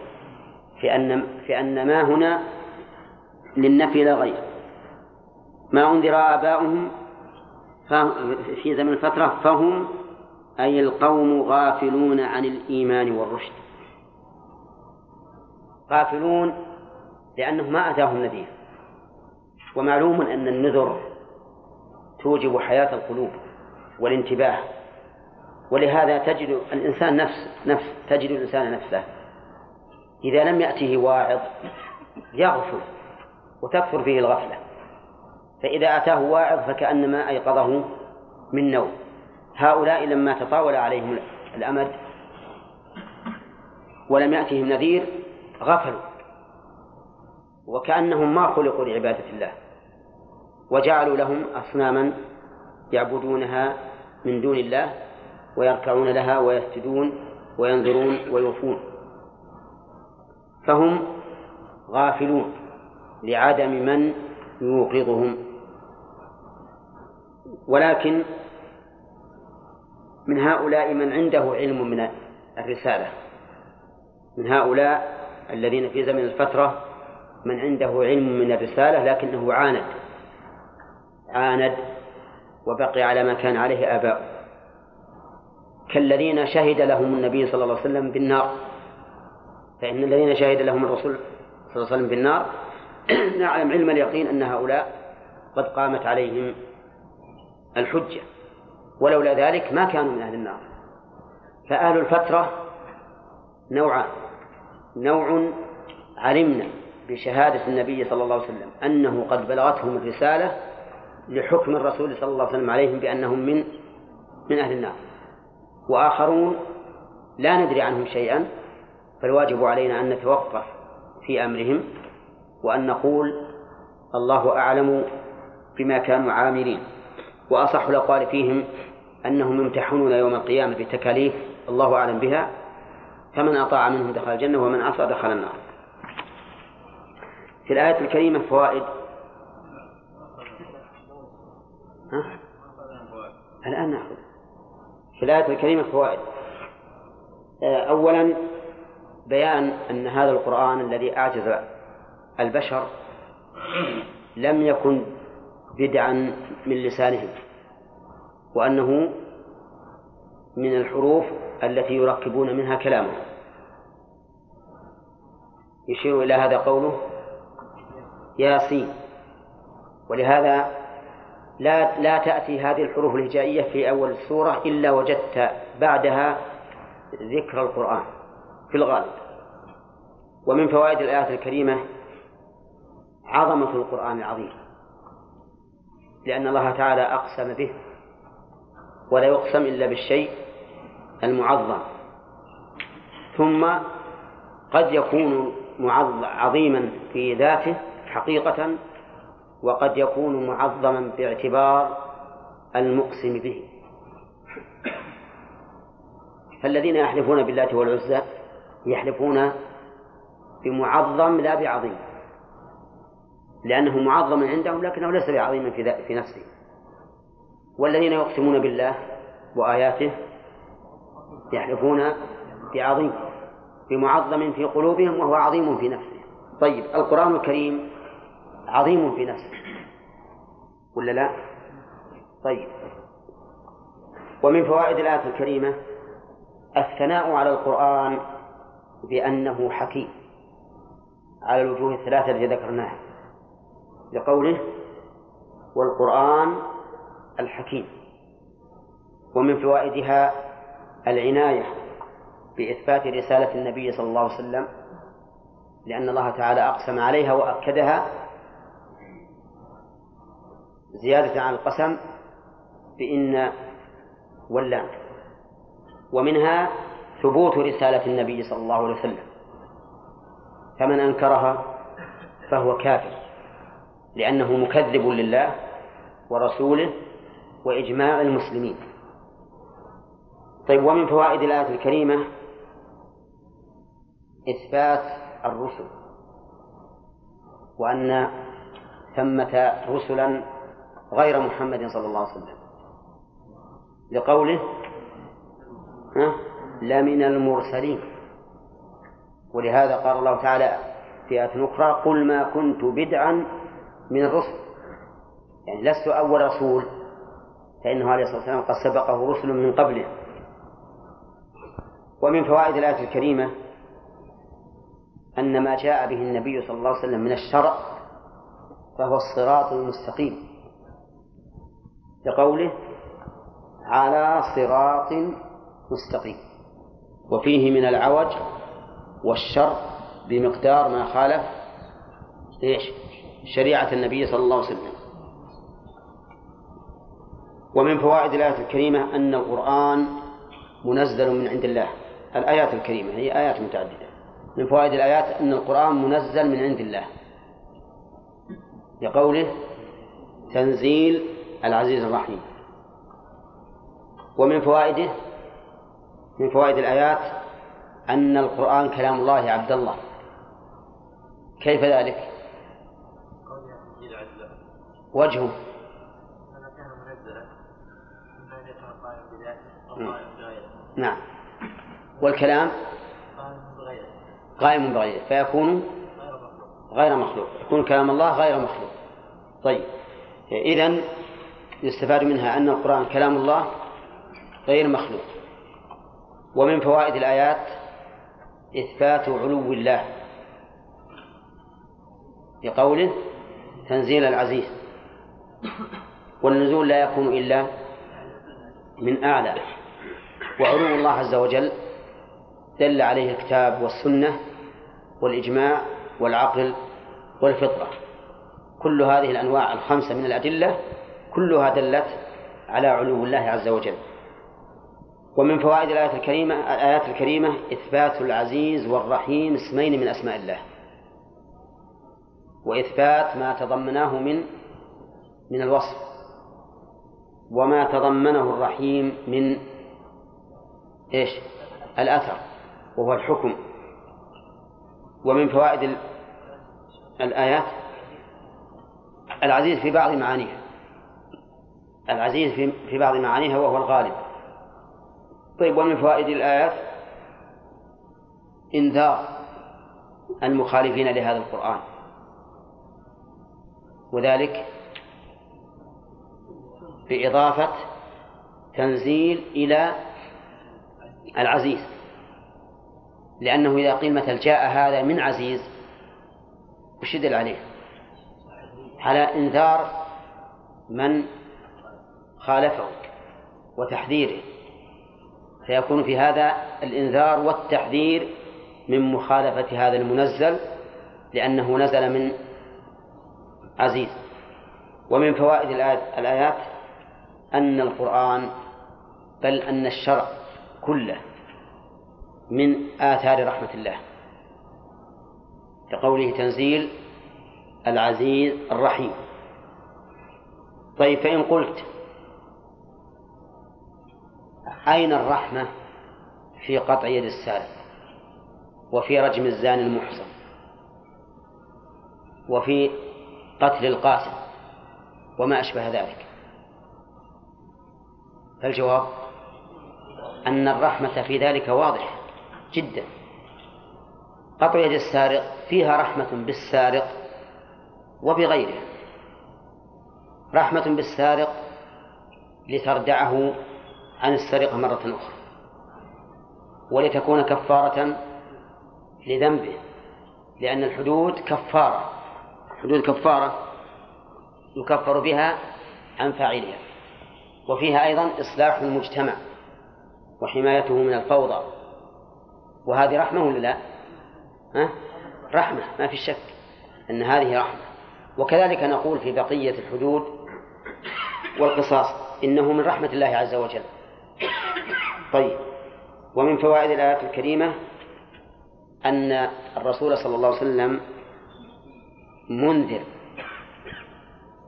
في أن في أن ما هنا للنفي لا غير. ما أنذر آباؤهم في زمن الفترة فهم أي القوم غافلون عن الإيمان والرشد. غافلون لأنه ما أتاهم نذير. ومعلوم أن النذر توجب حياة القلوب والانتباه. ولهذا تجد الإنسان نفس نفس تجد الإنسان نفسه. إذا لم يأته واعظ يغفل وتكثر فيه الغفلة. فإذا أتاه واعظ فكأنما أيقظه من نوم. هؤلاء لما تطاول عليهم الأمد ولم يأتهم نذير غفلوا وكأنهم ما خلقوا لعبادة الله وجعلوا لهم أصناما يعبدونها من دون الله ويركعون لها ويسجدون وينذرون ويوفون فهم غافلون لعدم من يوقظهم ولكن من هؤلاء من عنده علم من الرسالة. من هؤلاء الذين في زمن الفترة من عنده علم من الرسالة لكنه عاند. عاند وبقي على ما كان عليه آباؤه. كالذين شهد لهم النبي صلى الله عليه وسلم بالنار. فإن الذين شهد لهم الرسول صلى الله عليه وسلم بالنار نعلم علم اليقين أن هؤلاء قد قامت عليهم الحجة. ولولا ذلك ما كانوا من أهل النار. فأهل الفترة نوعان. نوع علمنا بشهادة النبي صلى الله عليه وسلم أنه قد بلغتهم الرسالة لحكم الرسول صلى الله عليه وسلم عليهم بأنهم من من أهل النار. وآخرون لا ندري عنهم شيئا فالواجب علينا أن نتوقف في أمرهم وأن نقول الله أعلم بما كانوا عاملين. وأصح الأقوال فيهم أنهم يمتحنون يوم القيامة بتكاليف الله أعلم بها فمن أطاع منهم دخل الجنة ومن عصى دخل النار. في الآية الكريمة فوائد. ها؟ الآن نأخذ. في الآية الكريمة فوائد. آه، أولا بيان أن هذا القرآن الذي أعجز البشر لم يكن بدعا من لسانهم وأنه من الحروف التي يركبون منها كلامه. يشير إلى هذا قوله ياسين. ولهذا لا لا تأتي هذه الحروف الهجائية في أول السورة إلا وجدت بعدها ذكر القرآن في الغالب. ومن فوائد الآية الكريمة عظمة القرآن العظيم. لأن الله تعالى أقسم به ولا يقسم إلا بالشيء المعظم. ثم قد يكون عظيما في ذاته حقيقة وقد يكون معظما باعتبار المقسم به. فالذين يحلفون بالله والعزى يحلفون بمعظم لا بعظيم. لأنه معظم عندهم لكنه ليس بعظيم في, في نفسه. والذين يقسمون بالله وآياته يحلفون بعظيم بمعظم في قلوبهم وهو عظيم في نفسه. طيب القرآن الكريم عظيم في نفسه. ولا لا؟ طيب. ومن فوائد الآية الكريمة الثناء على القرآن بأنه حكيم على الوجوه الثلاثة التي ذكرناها. لقوله والقرآن الحكيم ومن فوائدها العناية بإثبات رسالة النبي صلى الله عليه وسلم لأن الله تعالى أقسم عليها وأكدها زيادة عن القسم بإن واللام ومنها ثبوت رسالة النبي صلى الله عليه وسلم فمن أنكرها فهو كافر. لأنه مكذب لله ورسوله وإجماع المسلمين. طيب ومن فوائد الآية الكريمة؟ إثبات الرسل. وأن ثمة رسلا غير محمد صلى الله عليه وسلم. لقوله لمن المرسلين. ولهذا قال الله تعالى في آية أخرى قل ما كنت بدعا من الرسل. يعني لست أول رسول فإنه عليه الصلاة والسلام قد سبقه رسل من قبله. ومن فوائد الآية الكريمة أن ما جاء به النبي صلى الله عليه وسلم من الشرع فهو الصراط المستقيم. لقوله على صراط مستقيم وفيه من العوج والشر بمقدار ما خالف إيش؟ شريعة النبي صلى الله عليه وسلم. ومن فوائد الآية الكريمة أن القرآن منزل من عند الله. الآيات الكريمة هي آيات متعددة. من فوائد الآيات أن القرآن منزل من عند الله. لقوله تنزيل العزيز الرحيم. ومن فوائده من فوائد الآيات أن القرآن كلام الله عبد الله. كيف ذلك؟ وجهه. نعم. والكلام؟ قائم بغيره. فيكون غير مخلوق. يكون كلام الله غير مخلوق. طيب. إذن يستفاد منها أن القرآن كلام الله غير مخلوق. ومن فوائد الآيات إثبات علو الله. بقوله تنزيل العزيز. والنزول لا يكون إلا من أعلى. وعلو الله عز وجل دل عليه الكتاب والسنة والإجماع والعقل والفطرة. كل هذه الأنواع الخمسة من الأدلة كلها دلت على علو الله عز وجل. ومن فوائد الآية الكريمة الآيات الكريمة إثبات العزيز والرحيم اسمين من أسماء الله. وإثبات ما تضمناه من من الوصف. وما تضمنه الرحيم من إيش؟ الأثر وهو الحكم. ومن فوائد الآيات العزيز في بعض معانيها. العزيز في بعض معانيها وهو الغالب. طيب ومن فوائد الآيات إنذار المخالفين لهذا القرآن. وذلك بإضافة تنزيل إلى العزيز. لأنه إذا قيل مثل جاء هذا من عزيز وش عليه؟ على إنذار من خالفه وتحذيره. فيكون في هذا الإنذار والتحذير من مخالفة هذا المنزل لأنه نزل من عزيز. ومن فوائد الآيات أن القرآن بل أن الشرع كله من آثار رحمة الله. كقوله تنزيل العزيز الرحيم. طيب فإن قلت أين الرحمة في قطع يد السارق وفي رجم الزاني المحصن وفي قتل القاسم وما أشبه ذلك؟ فالجواب أن الرحمة في ذلك واضحة جدا. قطع يد السارق فيها رحمة بالسارق وبغيره. رحمة بالسارق لتردعه عن السرقة مرة أخرى ولتكون كفارة لذنبه لأن الحدود كفارة. حدود كفارة يكفر بها عن فاعلها. وفيها أيضا إصلاح المجتمع وحمايته من الفوضى وهذه رحمة ولا لا؟ ها؟ رحمة ما في شك أن هذه رحمة وكذلك نقول في بقية الحدود والقصاص إنه من رحمة الله عز وجل طيب ومن فوائد الآيات الكريمة أن الرسول صلى الله عليه وسلم منذر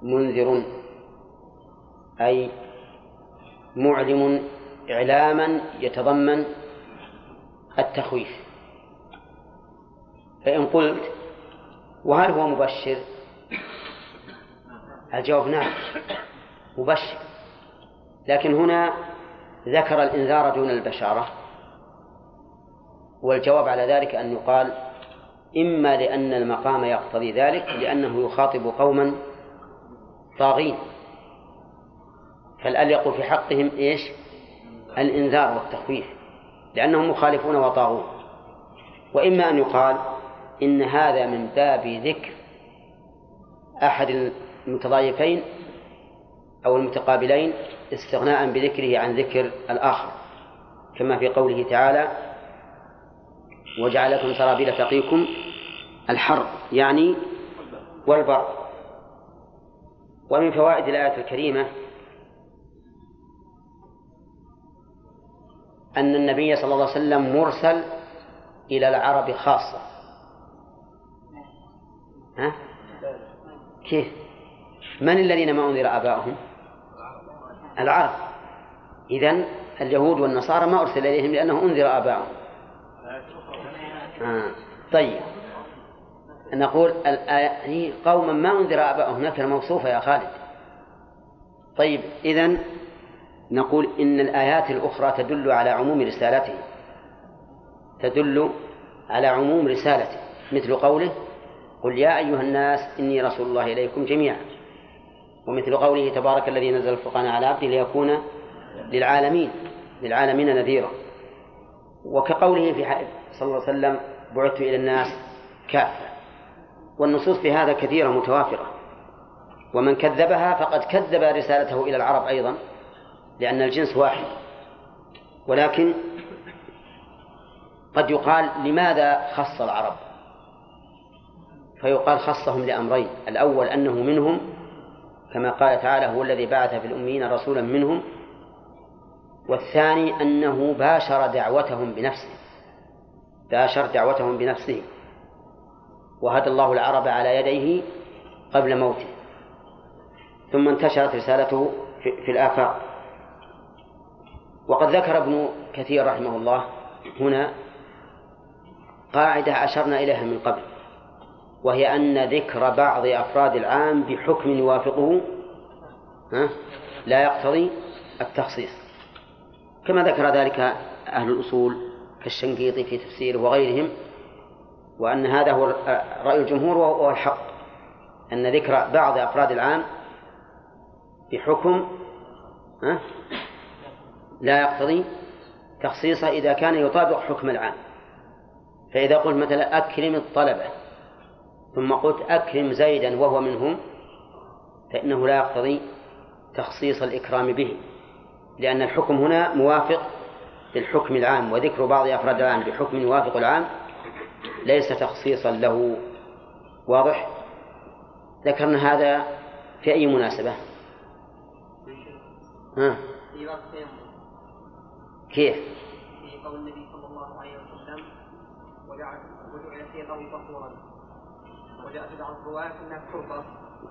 منذر أي معلم إعلاما يتضمن التخويف. فإن قلت وهل هو مبشر؟ الجواب نعم مبشر. لكن هنا ذكر الإنذار دون البشارة والجواب على ذلك أن يقال إما لأن المقام يقتضي ذلك لأنه يخاطب قوما طاغين. فالآن يقول في حقهم إيش؟ الإنذار والتخويف لأنهم مخالفون وطاغون. وإما أن يقال إن هذا من باب ذكر أحد المتضايفين أو المتقابلين استغناء بذكره عن ذكر الآخر كما في قوله تعالى وجعلكم سرابيل تقيكم الحر يعني والبر ومن فوائد الآية الكريمة أن النبي صلى الله عليه وسلم مرسل إلى العرب خاصة ها؟ كيف؟ من الذين ما أنذر آباؤهم؟ العرب إذن اليهود والنصارى ما أرسل إليهم لأنه أنذر آباؤهم آه. طيب نقول الآية قوما ما أنذر آباؤهم نكرة موصوفة يا خالد طيب إذن نقول إن الآيات الأخرى تدل على عموم رسالته. تدل على عموم رسالته. مثل قوله قل يا أيها الناس إني رسول الله إليكم جميعا. ومثل قوله تبارك الذي نزل الفرقان على عبده ليكون للعالمين للعالمين نذيرا. وكقوله في صلى الله عليه وسلم بعثت إلى الناس كافة. والنصوص في هذا كثيرة متوافرة. ومن كذبها فقد كذب رسالته إلى العرب أيضا. لأن الجنس واحد. ولكن قد يقال لماذا خص العرب؟ فيقال خصهم لأمرين. الأول أنه منهم كما قال تعالى هو الذي بعث في الأميين رسولا منهم. والثاني أنه باشر دعوتهم بنفسه. باشر دعوتهم بنفسه. وهدى الله العرب على يديه قبل موته. ثم انتشرت رسالته في الآفاق. وقد ذكر ابن كثير رحمه الله هنا قاعدة أشرنا إليها من قبل وهي أن ذكر بعض أفراد العام بحكم يوافقه لا يقتضي التخصيص. كما ذكر ذلك أهل الأصول كالشنقيطي في تفسيره وغيرهم وأن هذا هو رأي الجمهور وهو الحق أن ذكر بعض أفراد العام بحكم لا يقتضي تخصيصه إذا كان يطابق حكم العام. فإذا قلت مثلا أكرم الطلبة ثم قلت أكرم زيدا وهو منهم فإنه لا يقتضي تخصيص الإكرام به لأن الحكم هنا موافق للحكم العام وذكر بعض أفراد العام بحكم يوافق العام ليس تخصيصا له. واضح؟ ذكرنا هذا في أي مناسبة؟ ها؟ كيف؟ في قول النبي صلى الله عليه وسلم وجعل وجعل في قوي طهورا وجاء في بعض الروايات إنها تربه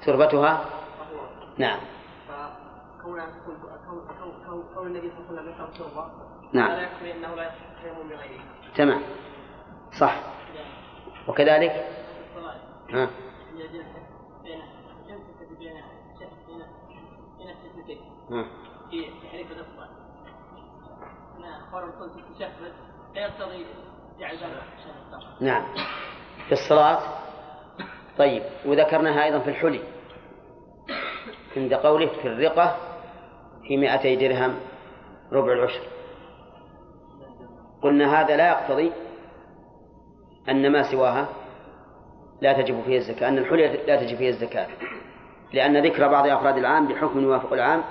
تربتها طهورا نعم. فكون كون كون كون النبي صلى الله عليه وسلم ذكر تربه نعم. لا يكفي إنه لا يستحيل بغيره. تمام. صح. وكذلك؟ ها. في تحريف الأصبع. نعم. في الصلاة؟ طيب وذكرناها أيضا في الحلي. عند قوله في الرقة في مائتي درهم ربع العشر. قلنا هذا لا يقتضي أن ما سواها لا تجب فيه الزكاة أن الحلي لا تجب فيه الزكاة. لأن ذكر بعض أفراد العام بحكم يوافق العام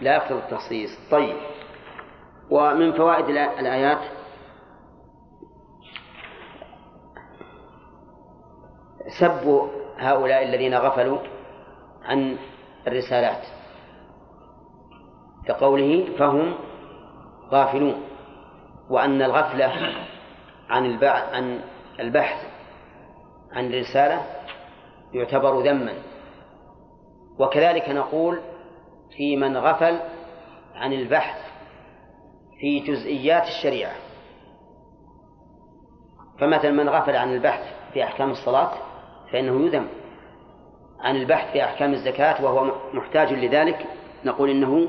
لا يقتضي التخصيص. طيب. ومن فوائد الآيات سب هؤلاء الذين غفلوا عن الرسالات كقوله فهم غافلون وأن الغفلة عن عن البحث عن الرسالة يعتبر ذما. وكذلك نقول في من غفل عن البحث في جزئيات الشريعة. فمثلا من غفل عن البحث في أحكام الصلاة فإنه يذم عن البحث في أحكام الزكاة وهو محتاج لذلك نقول إنه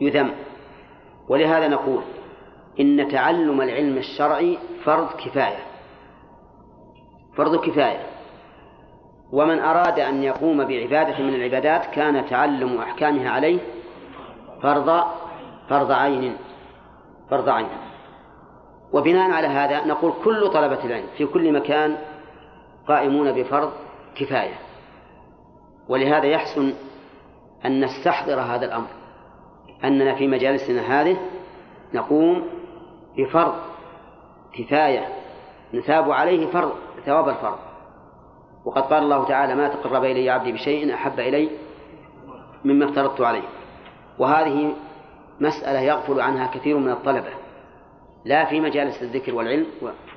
يذم. ولهذا نقول إن تعلم العلم الشرعي فرض كفاية فرض كفاية. ومن أراد أن يقوم بعبادة من العبادات كان تعلم أحكامها عليه فرض فرض عين. فرض عين وبناء على هذا نقول كل طلبة العلم في كل مكان قائمون بفرض كفاية. ولهذا يحسن أن نستحضر هذا الأمر. أننا في مجالسنا هذه نقوم بفرض كفاية. نثاب عليه فرض ثواب الفرض. وقد قال الله تعالى ما تقرب إلي عبدي بشيء أحب إلي مما افترضت عليه. وهذه مسألة يغفل عنها كثير من الطلبة. لا في مجالس الذكر والعلم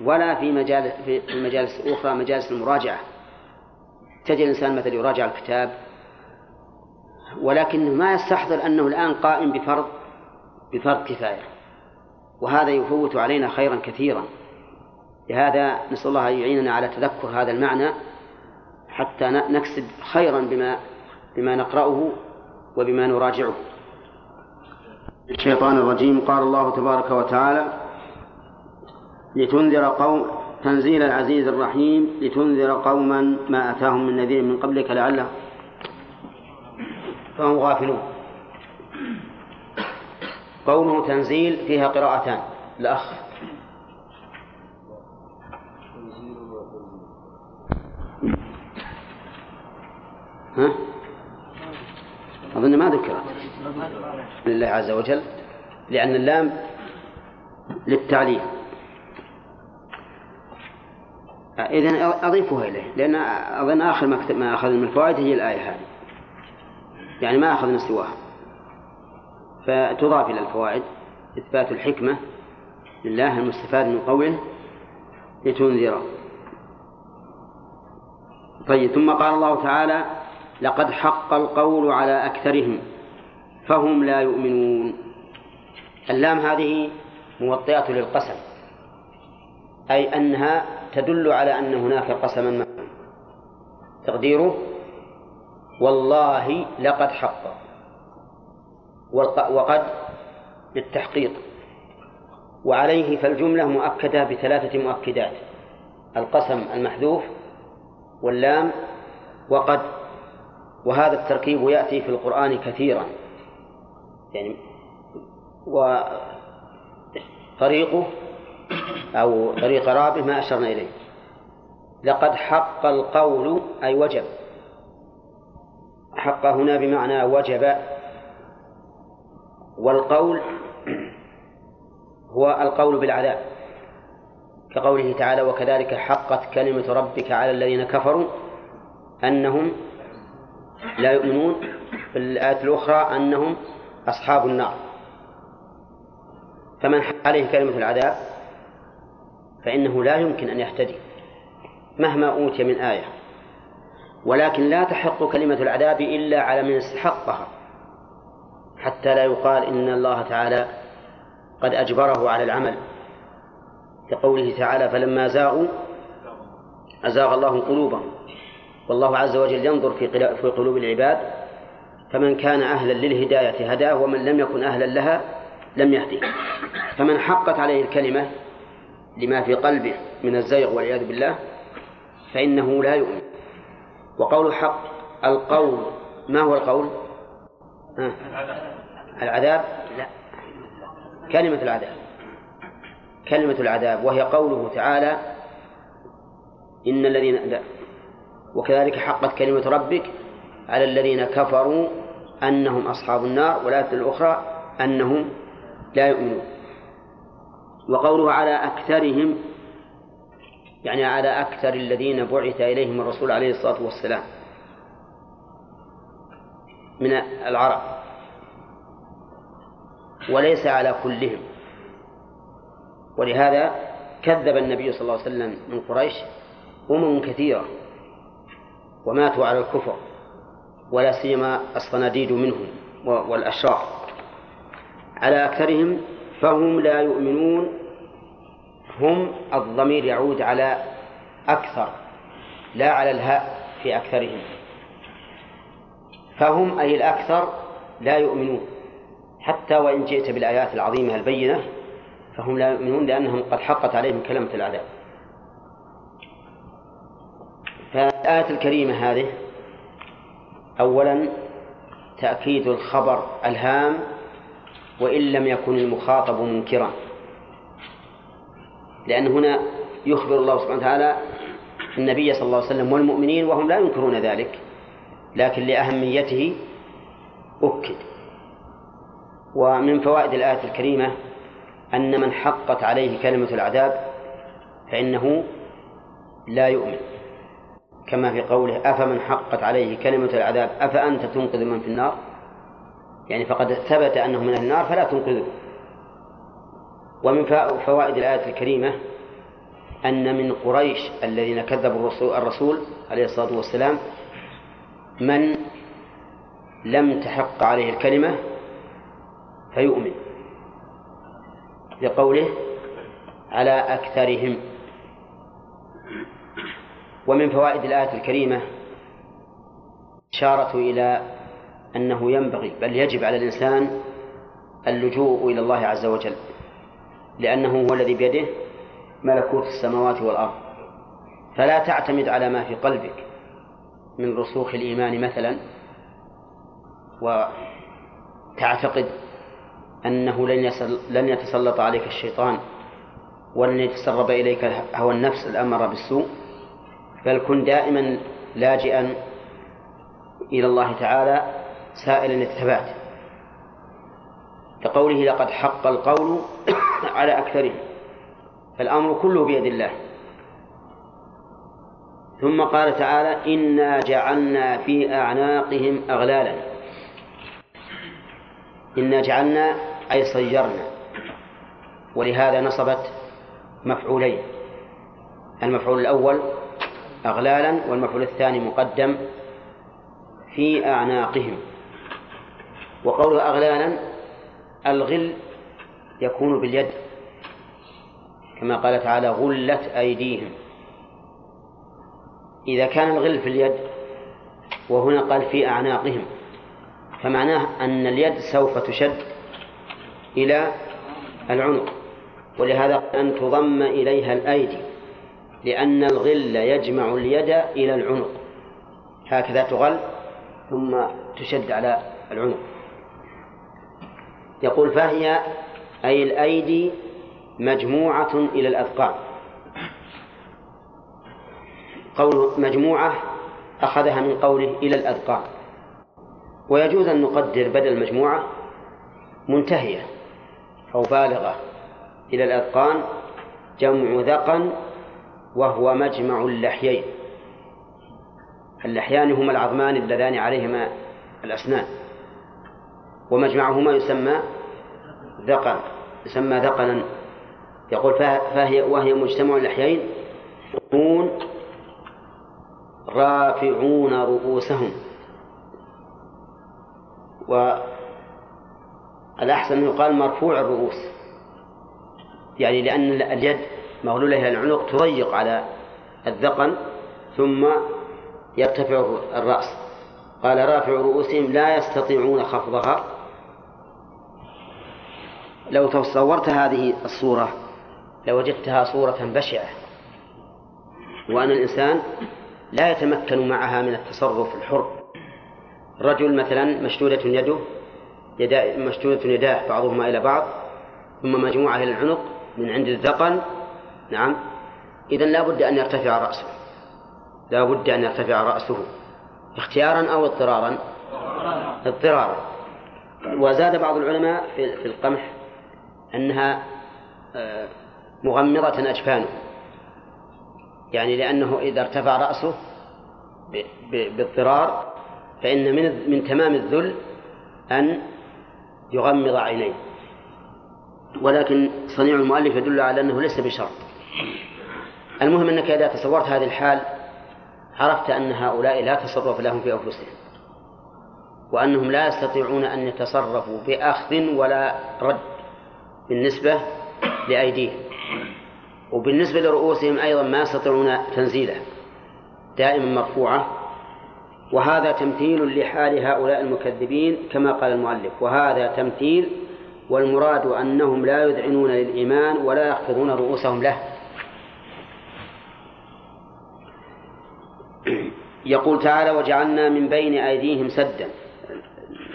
ولا في مجال في المجالس الأخرى مجالس المراجعة. تجد الإنسان مثلا يراجع الكتاب ولكنه ما يستحضر أنه الآن قائم بفرض بفرض كفاية. وهذا يفوت علينا خيرا كثيرا. لهذا نسأل الله أن يعيننا على تذكر هذا المعنى حتى نكسب خيرا بما بما نقرأه وبما نراجعه. الشيطان الرجيم. قال الله تبارك وتعالى لتنذر قوم تنزيل العزيز الرحيم. لتنذر قوما ما أتاهم من نذير من قبلك لعله فهم غافلون. قوله تنزيل فيها قراءتان. الأخ. ها؟ أظن ما ذكرت. لله عز وجل لأن اللام للتعليم إذن أضيفها إليه لأن أظن آخر ما أخذنا من الفوائد هي الآية هذه. يعني ما أخذنا سواها. فتضاف إلى الفوائد إثبات الحكمة لله المستفاد من قوله لتنذر. طيب ثم قال الله تعالى لقد حق القول على أكثرهم. فهم لا يؤمنون. اللام هذه موطئة للقسم أي أنها تدل على أن هناك قسما ما. تقديره؟ والله لقد حق. وقد للتحقيق وعليه فالجملة مؤكدة بثلاثة مؤكدات القسم المحذوف واللام وقد. وهذا التركيب يأتي في القرآن كثيرا. يعني وطريقه أو طريق رابه ما أشرنا إليه. لقد حق القول أي وجب. حق هنا بمعنى وجب. والقول هو القول بالعذاب. كقوله تعالى وكذلك حقت كلمة ربك على الذين كفروا أنهم لا يؤمنون. في الآية الأخرى أنهم أصحاب النار. فمن حق عليه كلمة العذاب فإنه لا يمكن أن يهتدي مهما أوتي من آية. ولكن لا تحق كلمة العذاب إلا على من استحقها حتى لا يقال إن الله تعالى قد أجبره على العمل. كقوله تعالى فلما زاغوا أزاغ الله قلوبهم. والله عز وجل ينظر في في قلوب العباد فمن كان أهلا للهداية هداه ومن لم يكن أهلا لها لم يهديه فمن حقت عليه الكلمة لما في قلبه من الزيغ والعياذ بالله فإنه لا يؤمن. وقول حق القول ما هو القول؟ العذاب؟ لا. كلمة العذاب. كلمة العذاب وهي قوله تعالى إن الذين لا. وكذلك حقت كلمة ربك على الذين كفروا أنهم أصحاب النار والآية الأخرى أنهم لا يؤمنون. وقوله على أكثرهم يعني على أكثر الذين بعث إليهم الرسول عليه الصلاة والسلام من العرب. وليس على كلهم. ولهذا كذب النبي صلى الله عليه وسلم من قريش أمم كثيرة وماتوا على الكفر. ولا سيما الصناديد منهم والأشرار. على أكثرهم فهم لا يؤمنون هم الضمير يعود على أكثر لا على الهاء في أكثرهم. فهم أي الأكثر لا يؤمنون. حتى وإن جئت بالآيات العظيمة البينة فهم لا يؤمنون لأنهم قد حقت عليهم كلمة العذاب. فالآية الكريمة هذه أولا تأكيد الخبر الهام وإن لم يكن المخاطب منكرا. لأن هنا يخبر الله سبحانه وتعالى النبي صلى الله عليه وسلم والمؤمنين وهم لا ينكرون ذلك لكن لأهميته أكد. ومن فوائد الآية الكريمة أن من حقت عليه كلمة العذاب فإنه لا يؤمن. كما في قوله أفمن حقت عليه كلمة العذاب أفأنت تنقذ من في النار؟ يعني فقد ثبت أنه من النار فلا تنقذه ومن فوائد الآية الكريمة أن من قريش الذين كذبوا الرسول عليه الصلاة والسلام من لم تحق عليه الكلمة فيؤمن. لقوله على أكثرهم. ومن فوائد الآية الكريمة إشارة إلى أنه ينبغي بل يجب على الإنسان اللجوء إلى الله عز وجل لأنه هو الذي بيده ملكوت السماوات والأرض. فلا تعتمد على ما في قلبك من رسوخ الإيمان مثلا وتعتقد أنه لن لن يتسلط عليك الشيطان ولن يتسرب إليك هوى النفس الأمر بالسوء. بل كن دائما لاجئا إلى الله تعالى سائلا الثبات. كقوله لقد حق القول على أكثرهم فالأمر كله بيد الله. ثم قال تعالى إنا جعلنا في أعناقهم أغلالا. إنا جعلنا أي صيرنا. ولهذا نصبت مفعولين المفعول الأول أغلالا والمفعول الثاني مقدم في أعناقهم. وقوله أغلالا الغل يكون باليد كما قال تعالى غلت أيديهم. إذا كان الغل في اليد وهنا قال في أعناقهم فمعناه أن اليد سوف تشد إلى العنق ولهذا أن تضم إليها الأيدي. لأن الغل يجمع اليد إلى العنق. هكذا تغل ثم تشد على العنق. يقول فهي أي الأيدي مجموعة إلى الأذقان. قول مجموعة أخذها من قوله إلى الأذقان. ويجوز أن نقدر بدل مجموعة منتهية أو بالغة. إلى الأذقان جمع ذقن وهو مجمع اللحيين. اللحيان هما العظمان اللذان عليهما الأسنان. ومجمعهما يسمى ذقن يسمى ذقنا. يقول فهي وهي مجتمع اللحيين. قرون رافعون رؤوسهم. والأحسن أن يقال مرفوع الرؤوس. يعني لأن اليد مغلولة العنق تضيق على الذقن ثم يرتفع الرأس. قال رافع رؤوسهم لا يستطيعون خفضها. لو تصورت هذه الصورة لوجدتها صورة بشعة وأن الإنسان لا يتمكن معها من التصرف الحر. رجل مثلا مشدودة يده يدا مشدودة يداه بعضهما إلى بعض ثم مجموعة إلى العنق من عند الذقن نعم. إذا لا بد أن يرتفع رأسه. لا بد أن يرتفع رأسه. اختيارا أو اضطرارا؟ اضطرارا. وزاد بعض العلماء في القمح أنها آه، مغمضة أجفانه. يعني لأنه إذا ارتفع رأسه باضطرار فإن من من تمام الذل أن يغمض عينيه. ولكن صنيع المؤلف يدل على أنه ليس بشرط. المهم أنك إذا تصورت هذه الحال عرفت أن هؤلاء لا تصرف لهم في أنفسهم وأنهم لا يستطيعون أن يتصرفوا بأخذ ولا رد بالنسبة لأيديهم. وبالنسبة لرؤوسهم أيضا ما يستطيعون تنزيله دائما مرفوعة. وهذا تمثيل لحال هؤلاء المكذبين كما قال المؤلف. وهذا تمثيل والمراد أنهم لا يذعنون للإيمان ولا يخفضون رؤوسهم له. يقول تعالى وجعلنا من بين أيديهم سدا.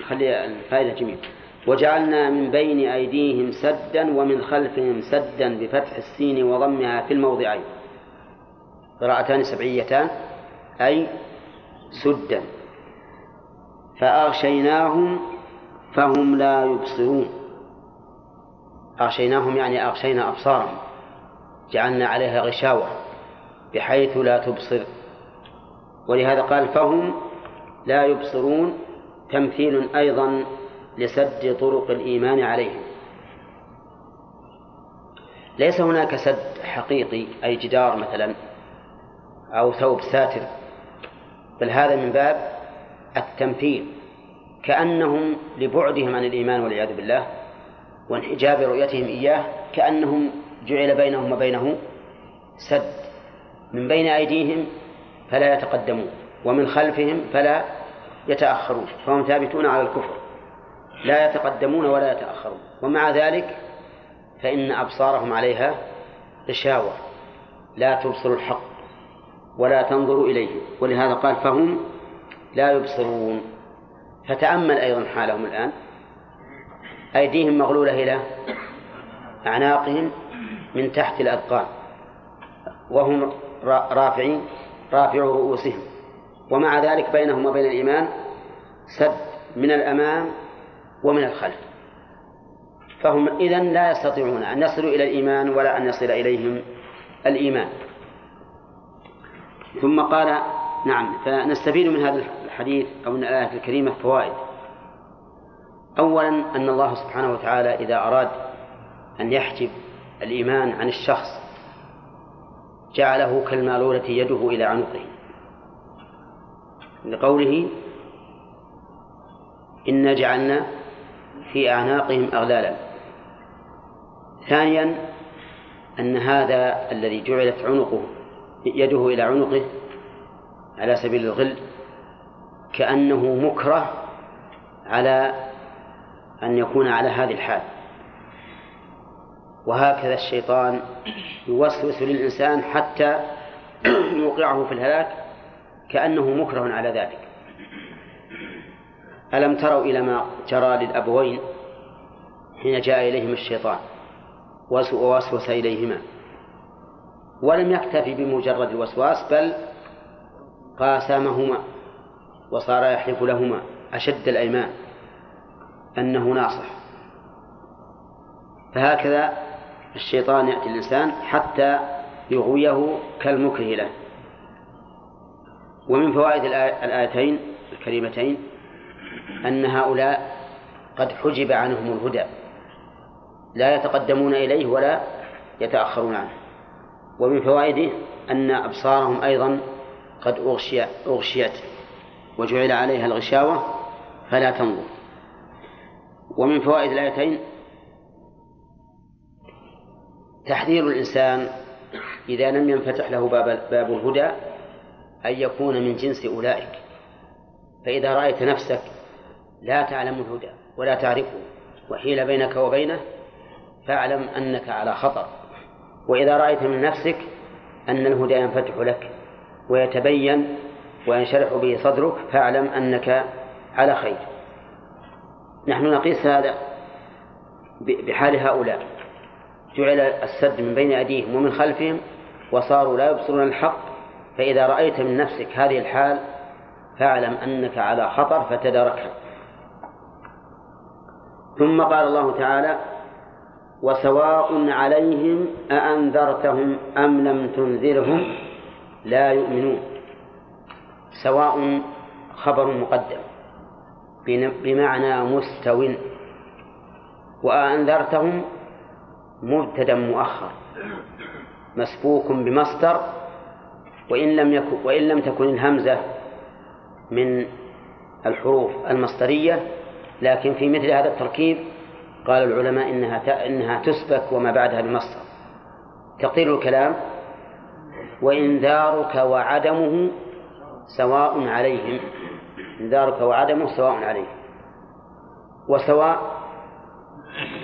خلي الفائدة جميل. وجعلنا من بين أيديهم سدا ومن خلفهم سدا بفتح السين وضمها في الموضعين. قراءتان سبعيتان. أي سدا. فأغشيناهم فهم لا يبصرون. أغشيناهم يعني أغشينا أبصارهم. جعلنا عليها غشاوة. بحيث لا تبصر. ولهذا قال فهم لا يبصرون تمثيل أيضا لسد طرق الإيمان عليهم. ليس هناك سد حقيقي أي جدار مثلا أو ثوب ساتر بل هذا من باب التمثيل. كأنهم لبعدهم عن الإيمان والعياذ بالله وانحجاب رؤيتهم إياه كأنهم جعل بينهم وبينه سد من بين أيديهم فلا يتقدمون ومن خلفهم فلا يتأخرون فهم ثابتون على الكفر. لا يتقدمون ولا يتأخرون. ومع ذلك فإن أبصارهم عليها غشاوة لا تبصر الحق ولا تنظر إليه. ولهذا قال فهم لا يبصرون. فتأمل أيضا حالهم الآن. أيديهم مغلولة إلى أعناقهم من تحت الأذقان. وهم رافعين. رافعوا رؤوسهم. ومع ذلك بينهم وبين الإيمان سد من الأمام ومن الخلف. فهم إذن لا يستطيعون أن يصلوا إلى الإيمان ولا أن يصل إليهم الإيمان. ثم قال نعم فنستفيد من هذا الحديث أو من الآية الكريمة فوائد. أولا أن الله سبحانه وتعالى إذا أراد أن يحجب الإيمان عن الشخص جعله كالمالولة يده إلى عنقه. لقوله إنا جعلنا في أعناقهم أغلالا. ثانيا أن هذا الذي جعلت عنقه يده إلى عنقه على سبيل الغل كأنه مكره على أن يكون على هذه الحال. وهكذا الشيطان يوسوس للإنسان حتى يوقعه في الهلاك كأنه مكره على ذلك. ألم تروا إلى ما جرى للأبوين حين جاء إليهم الشيطان ووسوس إليهما؟ ولم يكتفي بمجرد الوسواس بل قاسمهما وصار يحلف لهما أشد الأيمان أنه ناصح. فهكذا الشيطان يأتي الإنسان حتى يغويه كالمكره له ومن فوائد الآيتين الكريمتين أن هؤلاء قد حجب عنهم الهدى. لا يتقدمون إليه ولا يتأخرون عنه. ومن فوائده أن أبصارهم أيضا قد أغشي أغشيت وجعل عليها الغشاوة فلا تنظر. ومن فوائد الآيتين تحذير الإنسان إذا لم ينفتح له باب, باب الهدى أن يكون من جنس أولئك. فإذا رأيت نفسك لا تعلم الهدى ولا تعرفه وحيل بينك وبينه فاعلم أنك على خطر. وإذا رأيت من نفسك أن الهدى ينفتح لك ويتبين وينشرح به صدرك فاعلم أنك على خير. نحن نقيس هذا بحال هؤلاء. جعل السد من بين أيديهم ومن خلفهم وصاروا لا يبصرون الحق فإذا رأيت من نفسك هذه الحال فاعلم أنك على خطر فتداركها. ثم قال الله تعالى وسواء عليهم أأنذرتهم أم لم تنذرهم لا يؤمنون. سواء خبر مقدم بمعنى مستو. وأنذرتهم مبتدا مؤخر. مسبوق بمصدر وإن لم يكن وإن لم تكن الهمزة من الحروف المصدرية لكن في مثل هذا التركيب قال العلماء إنها إنها تسبك وما بعدها بمصدر تقدير الكلام وإنذارك وعدمه سواء عليهم. إنذارك وعدمه سواء عليهم. وسواء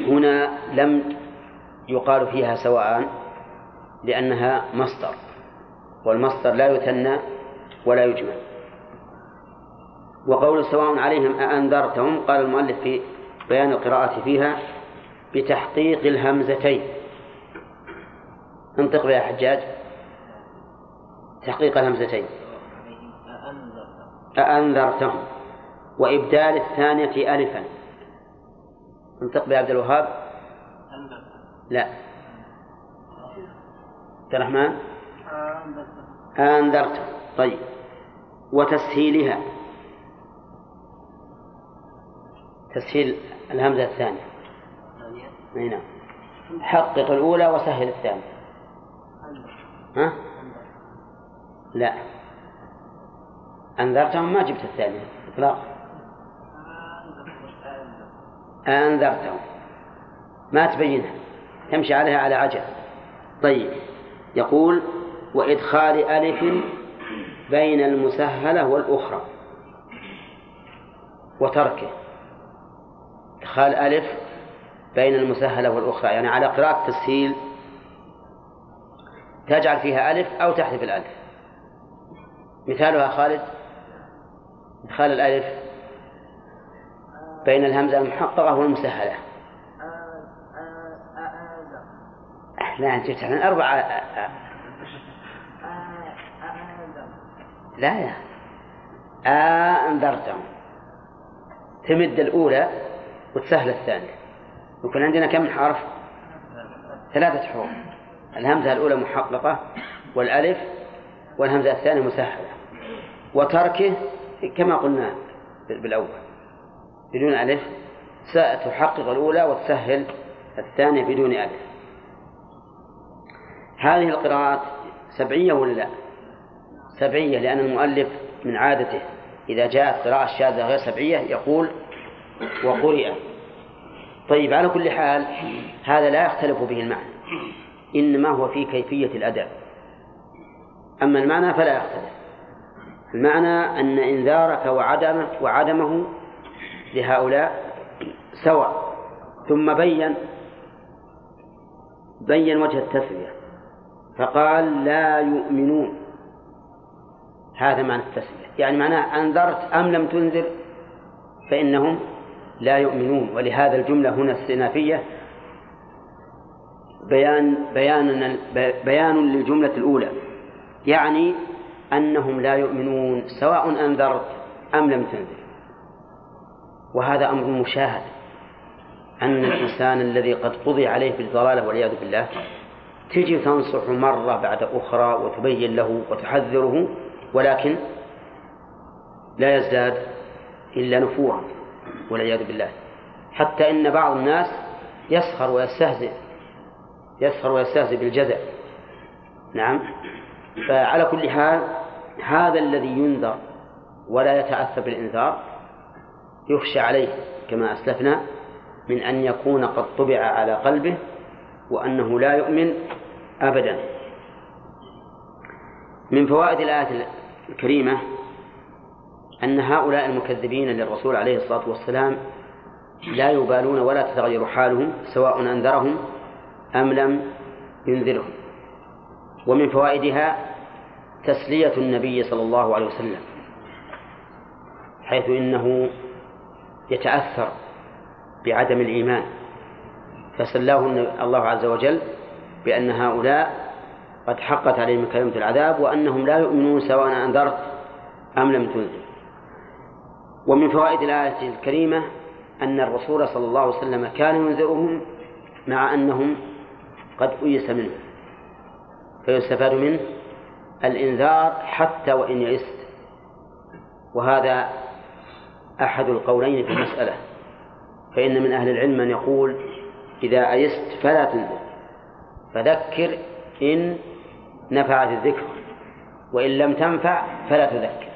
هنا لم يقال فيها سواء لأنها مصدر والمصدر لا يثنى ولا يجمع وقول سواء عليهم أأنذرتهم قال المؤلف في بيان القراءة فيها بتحقيق الهمزتين. انطق بها حجاج. تحقيق الهمزتين. أأنذرتهم. وإبدال الثانية ألفا. انطق بها عبد الوهاب. لا. عبد الرحمن؟ أنذرتهم طيب. وتسهيلها. تسهيل الهمزة الثانية. أي نعم. حقق الأولى وسهل الثانية ها؟ لا. أنذرتهم ما جبت الثانية. إطلاقا أنذرتهم. ما تبينها. تمشي عليها على عجل. طيب يقول وإدخال ألف بين المسهلة والأخرى وتركه. إدخال ألف بين المسهلة والأخرى يعني على قراءة تسهيل تجعل فيها ألف أو تحذف الألف. مثالها خالد إدخال الألف بين الهمزة المحققة والمسهلة. لا أنت من أربعة. لا يا أنذرتهم تمد الأولى وتسهل الثانية. يكون عندنا كم حرف؟ ثلاثة حروف. الهمزة الأولى محققة والألف والهمزة الثانية مسهلة. وتركه كما قلنا بالأول. بدون ألف ستحقق الأولى وتسهل الثانية بدون ألف. هذه القراءات سبعية ولا لا؟ سبعية لأن المؤلف من عادته إذا جاءت قراءة شاذة غير سبعية يقول وقرئ. طيب على كل حال هذا لا يختلف به المعنى إنما هو في كيفية الأداء أما المعنى فلا يختلف. المعنى أن إنذارك وعدمه وعدمه لهؤلاء سواء ثم بين بين وجه التسوية فقال لا يؤمنون. هذا معنى التسوية يعني معناه أنذرت أم لم تنذر؟ فإنهم لا يؤمنون. ولهذا الجملة هنا استئنافية. بيان بيان بيان للجملة الأولى. يعني أنهم لا يؤمنون سواء أنذرت أم لم تنذر. وهذا أمر مشاهد. أن الإنسان الذي قد قضي عليه بالضلالة والعياذ بالله تجي تنصح مرة بعد أخرى وتبين له وتحذره ولكن لا يزداد إلا نفورا والعياذ بالله. حتى إن بعض الناس يسخر ويستهزئ يسخر ويستهزئ بالجزع. نعم. فعلى كل حال هذا الذي ينذر ولا يتأثر بالإنذار يخشى عليه كما أسلفنا من أن يكون قد طبع على قلبه وأنه لا يؤمن أبدا. من فوائد الآية الكريمة أن هؤلاء المكذبين للرسول عليه الصلاة والسلام لا يبالون ولا تتغير حالهم سواء أنذرهم أم لم ينذرهم. ومن فوائدها تسلية النبي صلى الله عليه وسلم حيث إنه يتأثر بعدم الإيمان. فسلاه الله عز وجل بأن هؤلاء قد حقت عليهم كلمة العذاب وأنهم لا يؤمنون سواء أنذرت أم لم تنذر. ومن فوائد الآية الكريمة أن الرسول صلى الله عليه وسلم كان ينذرهم مع أنهم قد أيس منه. فيستفاد منه الإنذار حتى وإن يئست. وهذا أحد القولين في المسألة. فإن من أهل العلم من يقول إذا أيست فلا تنذر. فذكر إن نفعت الذكر وإن لم تنفع فلا تذكر.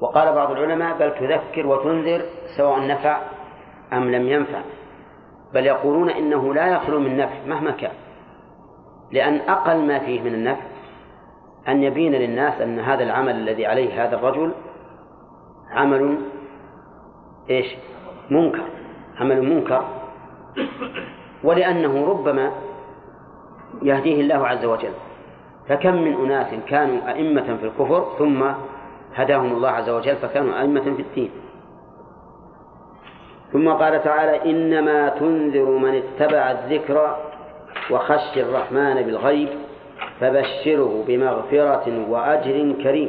وقال بعض العلماء بل تذكر وتنذر سواء نفع أم لم ينفع. بل يقولون إنه لا يخلو من نفع مهما كان. لأن أقل ما فيه من النفع أن يبين للناس أن هذا العمل الذي عليه هذا الرجل عمل إيش؟ منكر. عمل منكر. ولأنه ربما يهديه الله عز وجل. فكم من أناس كانوا أئمة في الكفر ثم هداهم الله عز وجل فكانوا أئمة في الدين. ثم قال تعالى إنما تنذر من اتبع الذكر وخشي الرحمن بالغيب فبشره بمغفرة وأجر كريم.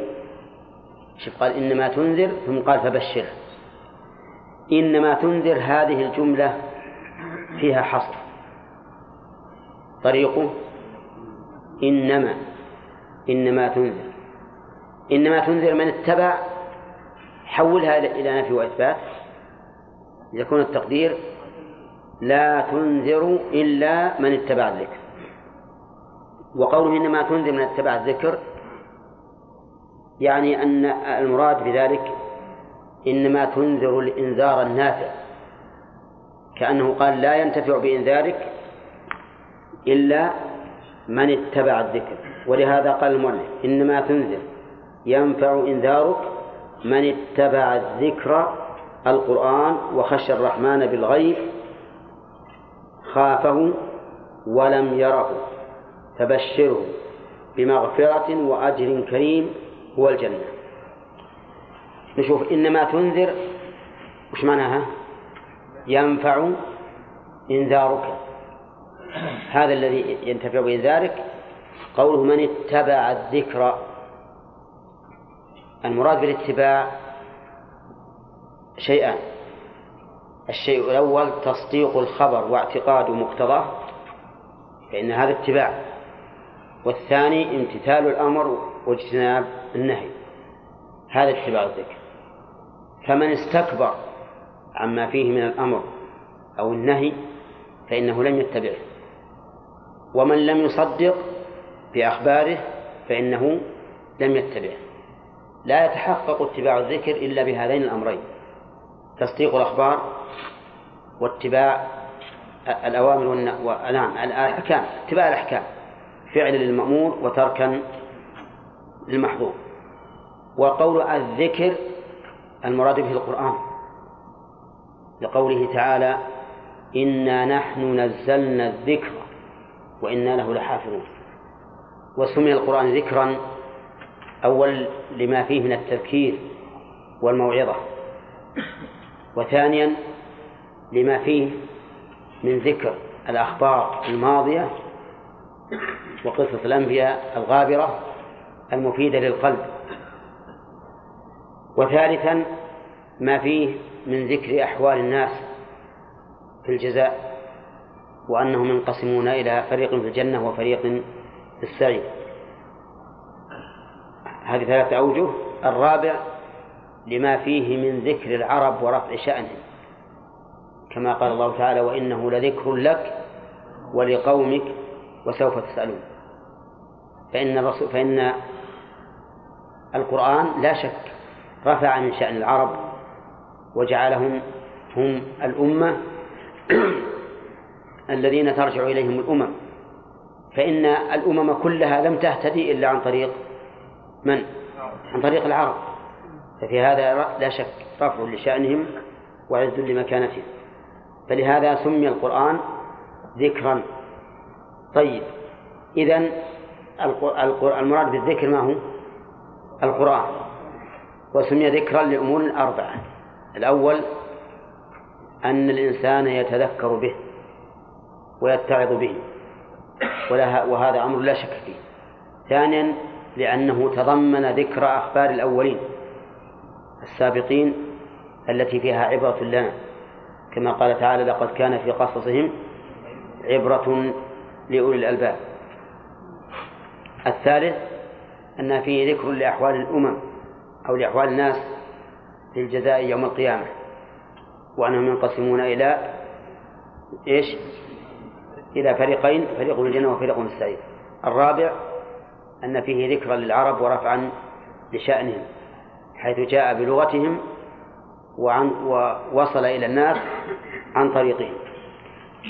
شوف قال؟ إنما تنذر؟ ثم قال فبشره. إنما تنذر هذه الجملة فيها حصر. طريقه إنما إنما تنذر. إنما تنذر من اتبع حولها إلى نفي وإثبات. يكون التقدير لا تنذر إلا من اتبع الذكر. وقوله إنما تنذر من اتبع الذكر يعني أن المراد بذلك إنما تنذر الإنذار النافع. كأنه قال لا ينتفع بإنذارك إلا من اتبع الذكر. ولهذا قال المؤلف إنما تنذر ينفع إنذارك من اتبع الذكر القرآن وخشى الرحمن بالغيب خافه ولم يره. فبشره بمغفرة وأجر كريم هو الجنة. نشوف إنما تنذر وش معناها؟ ينفع إنذارك. هذا الذي ينتفع بإنذارك قوله من اتبع الذكر. المراد بالاتباع شيئان. الشيء الأول تصديق الخبر واعتقاد مقتضاه فإن هذا اتباع. والثاني امتثال الأمر واجتناب النهي. هذا اتباع الذكر. فمن استكبر عما فيه من الأمر أو النهي فإنه لم يتبعه. ومن لم يصدق بأخباره فإنه لم يتبعه. لا يتحقق اتباع الذكر إلا بهذين الأمرين تصديق الأخبار واتباع الأوامر والنعم الأحكام اتباع الأحكام فعل للمأمور وتركا للمحظور. وقول الذكر المراد به القرآن لقوله تعالى إنا نحن نزلنا الذكر وإنا له لحافظون. وسمي القرآن ذكرا أول لما فيه من التذكير والموعظة. وثانيا لما فيه من ذكر الأخبار الماضية وقصص الأنبياء الغابرة المفيدة للقلب. وثالثا ما فيه من ذكر أحوال الناس في الجزاء. وأنهم ينقسمون إلى فريق في الجنة وفريق في السعير. هذه ثلاثة أوجه. الرابع لما فيه من ذكر العرب ورفع شأنهم. كما قال الله تعالى وإنه لذكر لك ولقومك وسوف تسألون. فإن الرسول فإن القرآن لا شك رفع من شأن العرب وجعلهم هم الأمة الذين ترجع إليهم الأمم. فإن الأمم كلها لم تهتدي إلا عن طريق من؟ عن طريق العرب. ففي هذا لا شك رفع لشأنهم وعز لمكانتهم. فلهذا سمي القرآن ذكرا. طيب إذن المراد بالذكر ما هو؟ القرآن. وسمي ذكرا لأمور أربعة الأول أن الإنسان يتذكر به. ويتعظ به. وهذا أمر لا شك فيه. ثانيا لأنه تضمن ذكر أخبار الأولين. السابقين التي فيها عبرة لنا. كما قال تعالى لقد كان في قصصهم عبرة لأولي الألباب. الثالث أن فيه ذكر لأحوال الأمم أو لأحوال الناس في الجزاء يوم القيامة. وأنهم ينقسمون إلى إيش؟ إلى فريقين فريق الجنة وفريق السعير الرابع أن فيه ذكرا للعرب ورفعا لشأنهم حيث جاء بلغتهم وعن ووصل إلى الناس عن طريقهم.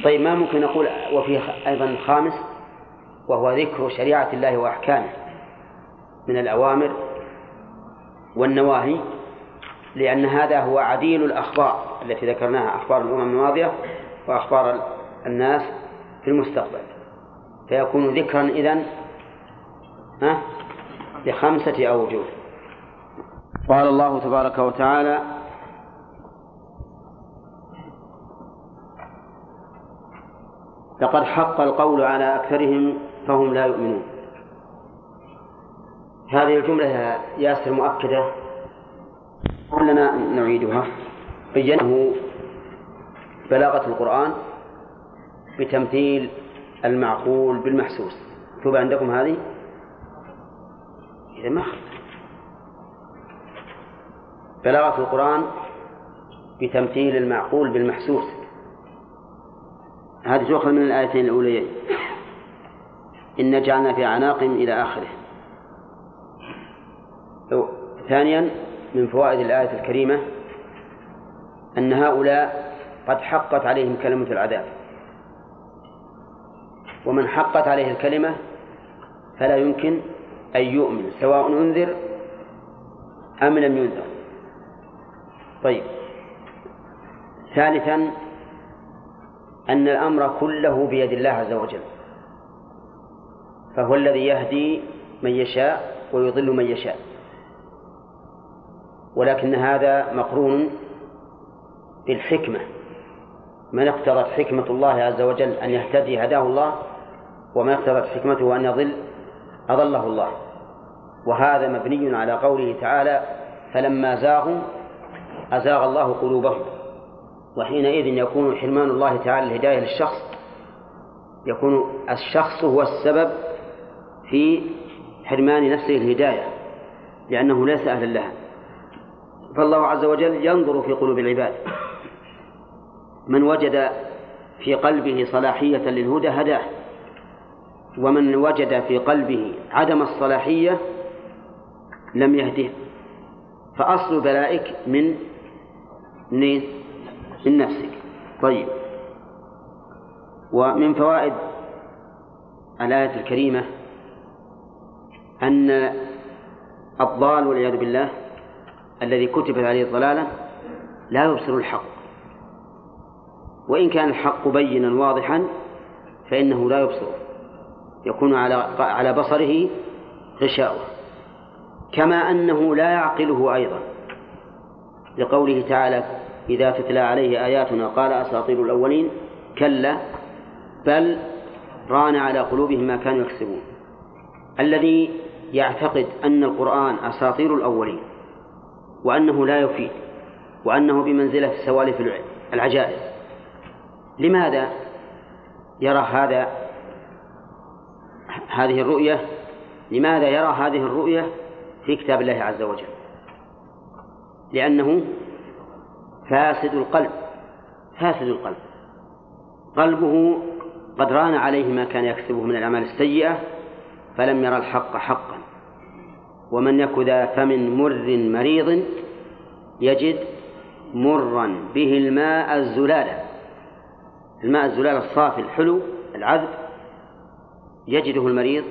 طيب ما ممكن نقول وفيه أيضا خامس وهو ذكر شريعة الله وأحكامه من الأوامر والنواهي لأن هذا هو عديل الأخبار التي ذكرناها أخبار الأمم الماضية وأخبار الناس في المستقبل. فيكون ذكرا إذن ها؟ بخمسة أوجه. قال الله تبارك وتعالى لقد حق القول على أكثرهم فهم لا يؤمنون. هذه الجملة يا ياسر مؤكدة لنا نعيدها. بينه بلاغة القرآن. بتمثيل المعقول بالمحسوس. مكتوب عندكم هذه. إذا ما بلاغة القرآن بتمثيل المعقول بالمحسوس. هذه تؤخذ من الآيتين الأوليين؟ إن جعلنا في أعناقهم إلى آخره. ثانيا من فوائد الآية الكريمة أن هؤلاء قد حقت عليهم كلمة العذاب. ومن حقت عليه الكلمة فلا يمكن أن يؤمن سواء أنذر أم لم ينذر. طيب. ثالثا أن الأمر كله بيد الله عز وجل. فهو الذي يهدي من يشاء ويضل من يشاء. ولكن هذا مقرون بالحكمة. من اقتضت حكمة الله عز وجل أن يهتدي هداه الله وما اقتضت حكمته أن يضل أضله الله. وهذا مبني على قوله تعالى فلما زاغوا أزاغ الله قلوبهم. وحينئذ يكون حرمان الله تعالى الهداية للشخص يكون الشخص هو السبب في حرمان نفسه الهداية لأنه ليس أهلا لها. فالله عز وجل ينظر في قلوب العباد. من وجد في قلبه صلاحية للهدى هداه. ومن وجد في قلبه عدم الصلاحية لم يهده. فأصل بلائك من من نفسك. طيب. ومن فوائد الآية الكريمة أن الضال والعياذ بالله الذي كتبت عليه الضلالة لا يبصر الحق. وإن كان الحق بينا واضحا فإنه لا يبصره يكون على على بصره غشاوة كما أنه لا يعقله أيضا. لقوله تعالى إذا تتلى عليه آياتنا قال أساطير الأولين. كلا بل ران على قلوبهم ما كانوا يكسبون. الذي يعتقد أن القرآن أساطير الأولين وأنه لا يفيد وأنه بمنزلة سوالف العجائز لماذا يرى هذا هذه الرؤية لماذا يرى هذه الرؤية في كتاب الله عز وجل؟ لأنه فاسد القلب فاسد القلب. قلبه قد ران عليه ما كان يكسبه من الأعمال السيئة فلم يرى الحق حقا. ومن يك ذا فم مر مريض يجد مرا به الماء الزلالة الماء الزلال الصافي الحلو العذب يجده المريض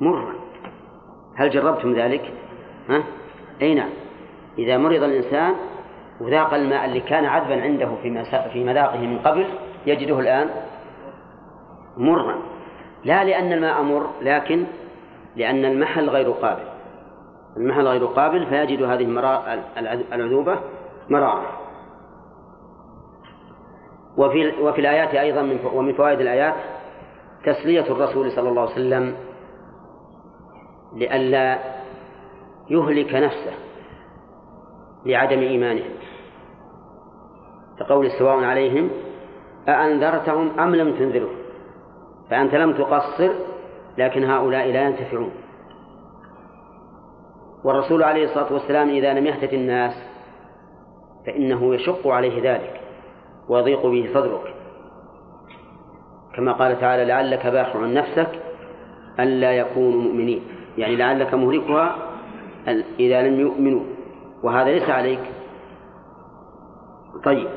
مرا. هل جربتم ذلك؟ ها؟ أي نعم. إذا مرض الإنسان وذاق الماء اللي كان عذبا عنده في في مذاقه من قبل يجده الآن مرا. لا لأن الماء مر لكن لأن المحل غير قابل. المحل غير قابل فيجد هذه العذوبة مرارة وفي وفي الآيات أيضا من ومن فوائد الآيات تسلية الرسول صلى الله عليه وسلم لئلا يهلك نفسه لعدم إيمانه كقول سواء عليهم أأنذرتهم أم لم تنذرهم؟ فأنت لم تقصر لكن هؤلاء لا ينتفعون. والرسول عليه الصلاة والسلام إذا لم يهتد الناس فإنه يشق عليه ذلك ويضيق به صدرك. كما قال تعالى لعلك باخع نفسك ألا يكونوا مؤمنين. يعني لعلك مهلكها إذا لم يؤمنوا. وهذا ليس عليك. طيب.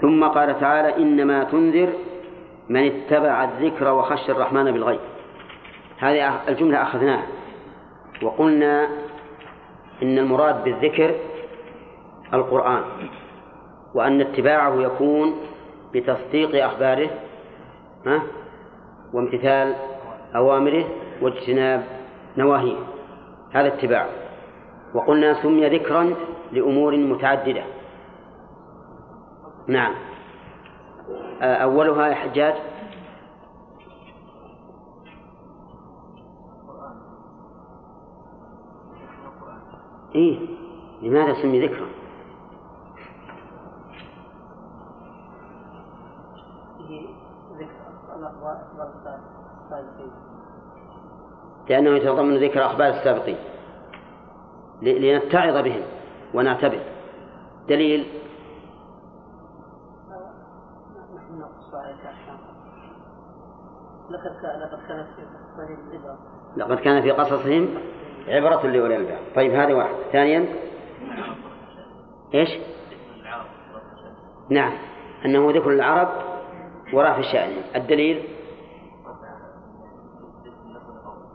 ثم قال تعالى إنما تنذر من اتبع الذكر وخشى الرحمن بالغيب. هذه الجملة أخذناها. وقلنا إن المراد بالذكر القرآن وأن اتباعه يكون بتصديق أخباره ها؟ وامتثال أوامره واجتناب نواهيه. هذا اتباع. وقلنا سمي ذكرا لأمور متعددة. نعم. أولها يا حجاج إيه لماذا سمي ذكرا؟ لأنه يتضمن ذكر أخبار السابقين لنتعظ بهم ونعتبر. دليل؟ لقد كان في قصصهم عبرة لأولي الألباب. طيب هذه واحد ثانيا؟ إيش؟ نعم. أنه ذكر العرب وراء في شأنهم الدليل؟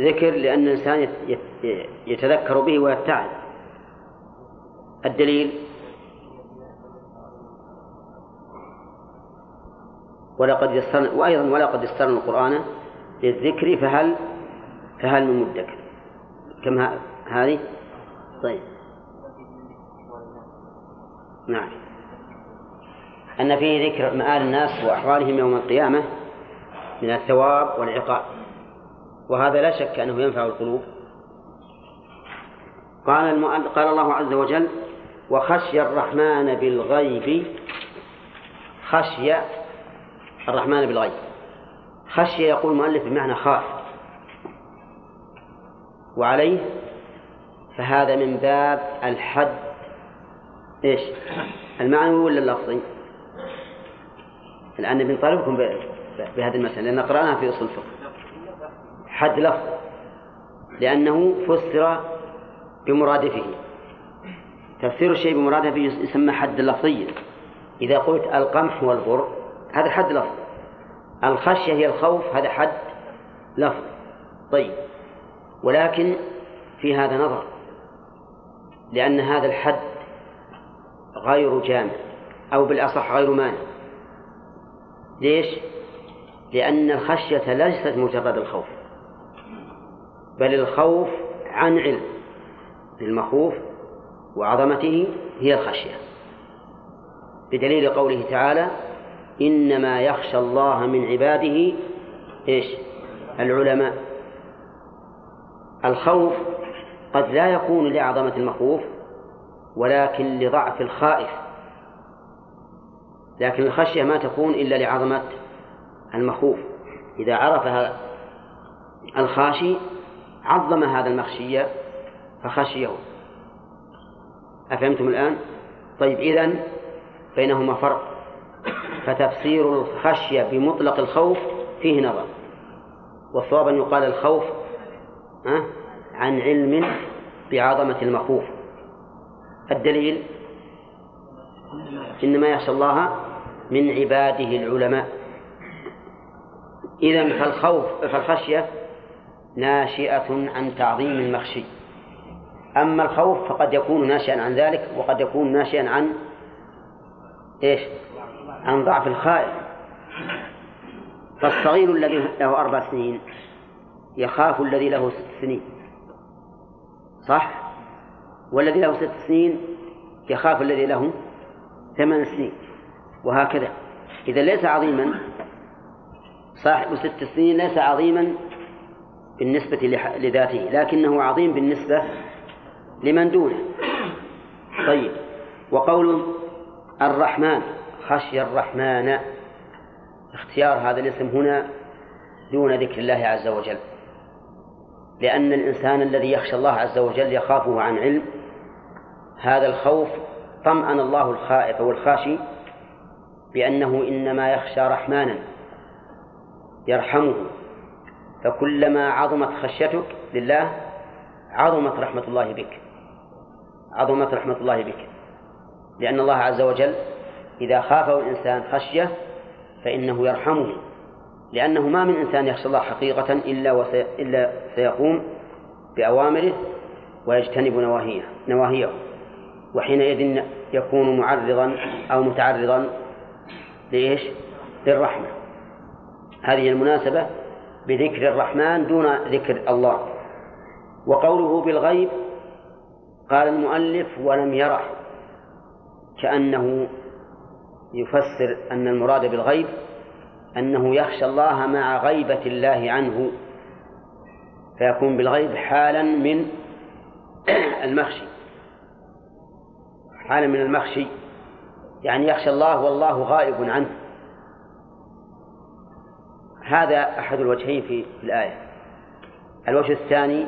ذكر لأن الإنسان يتذكر به ويتعظ الدليل؟ ولقد يسرنا وأيضا ولقد يسرنا القرآن للذكر فهل فهل من مدكر؟ كم هذه؟ طيب. نعم. أن فيه ذكر مآل الناس وأحوالهم يوم القيامة من الثواب والعقاب. وهذا لا شك أنه ينفع القلوب. قال قال الله عز وجل وخشي الرحمن بالغيب خشي الرحمن بالغيب. خشي يقول المؤلف بمعنى خاف. وعليه فهذا من باب الحد. إيش؟ المعنوي ولا اللفظي؟ الآن بنطالبكم بهذه المسألة لأن قرأناها في أصول الفقه. حد لفظ لأنه فسر بمرادفه تفسير الشيء بمرادفه يسمى حد لفظيا إذا قلت القمح والبر هذا حد لفظ. الخشية هي الخوف هذا حد لفظ. طيب. ولكن في هذا نظر لأن هذا الحد غير جامع أو بالأصح غير مانع. ليش؟ لأن الخشية ليست مجرد الخوف. بل الخوف عن علم. المخوف وعظمته هي الخشية. بدليل قوله تعالى إنما يخشى الله من عباده إيش؟ العلماء. الخوف قد لا يكون لعظمة المخوف ولكن لضعف الخائف. لكن الخشية ما تكون إلا لعظمة المخوف. إذا عرفها الخاشي عظم هذا المخشي فخشيه أفهمتم الآن؟ طيب إذن بينهما فرق. فتفسير الخشية بمطلق الخوف فيه نظر. والصواب أن يقال الخوف عن علم بعظمة المخوف. الدليل؟ إنما يخشى الله من عباده العلماء. إذا فالخوف فالخشية ناشئة عن تعظيم المخشي. أما الخوف فقد يكون ناشئا عن ذلك وقد يكون ناشئا عن إيش؟ عن ضعف الخائف فالصغير الذي له أربع سنين يخاف الذي له ست سنين. صح؟ والذي له ست سنين يخاف الذي له ثمان سنين. وهكذا. إذا ليس عظيما صاحب ست سنين ليس عظيما بالنسبة لذاته لكنه عظيم بالنسبة لمن دونه. طيب وقول الرحمن خشي الرحمن. اختيار هذا الاسم هنا دون ذكر الله عز وجل. لأن الإنسان الذي يخشى الله عز وجل يخافه عن علم هذا الخوف طمأن الله الخائف والخاشي بأنه إنما يخشى رحمانا يرحمه. فكلما عظمت خشيتك لله عظمت رحمة الله بك. عظمت رحمة الله بك. لأن الله عز وجل إذا خافه الإنسان خشية فإنه يرحمه. لأنه ما من إنسان يخشى الله حقيقة إلا وسي... إلا سيقوم بأوامره ويجتنب نواهيه نواهيه. وحينئذ يكون معرضا أو متعرضا لإيش؟ للرحمة. هذه المناسبة بذكر الرحمن دون ذكر الله. وقوله بالغيب قال المؤلف ولم يره. كأنه يفسر أن المراد بالغيب أنه يخشى الله مع غيبة الله عنه فيكون بالغيب حالا من المخشي. حالا من المخشي. يعني يخشى الله والله غائب عنه. هذا أحد الوجهين في الآية. الوجه الثاني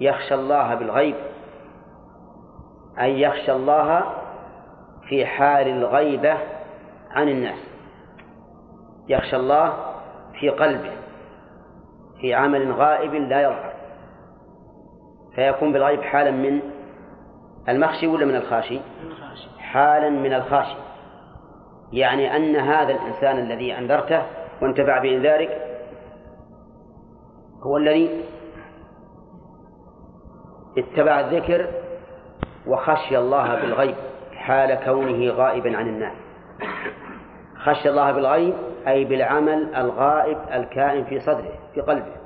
يخشى الله بالغيب. أي يخشى الله في حال الغيبة عن الناس. يخشى الله في قلبه في عمل غائب لا يظهر. فيكون بالغيب حالا من المخشي ولا من الخاشي؟ حالا من الخاشي. يعني أن هذا الإنسان الذي أنذرته وانتفع بإنذارك هو الذي اتبع الذكر وخشي الله بالغيب حال كونه غائبا عن الناس. خشي الله بالغيب أي بالعمل الغائب الكائن في صدره في قلبه.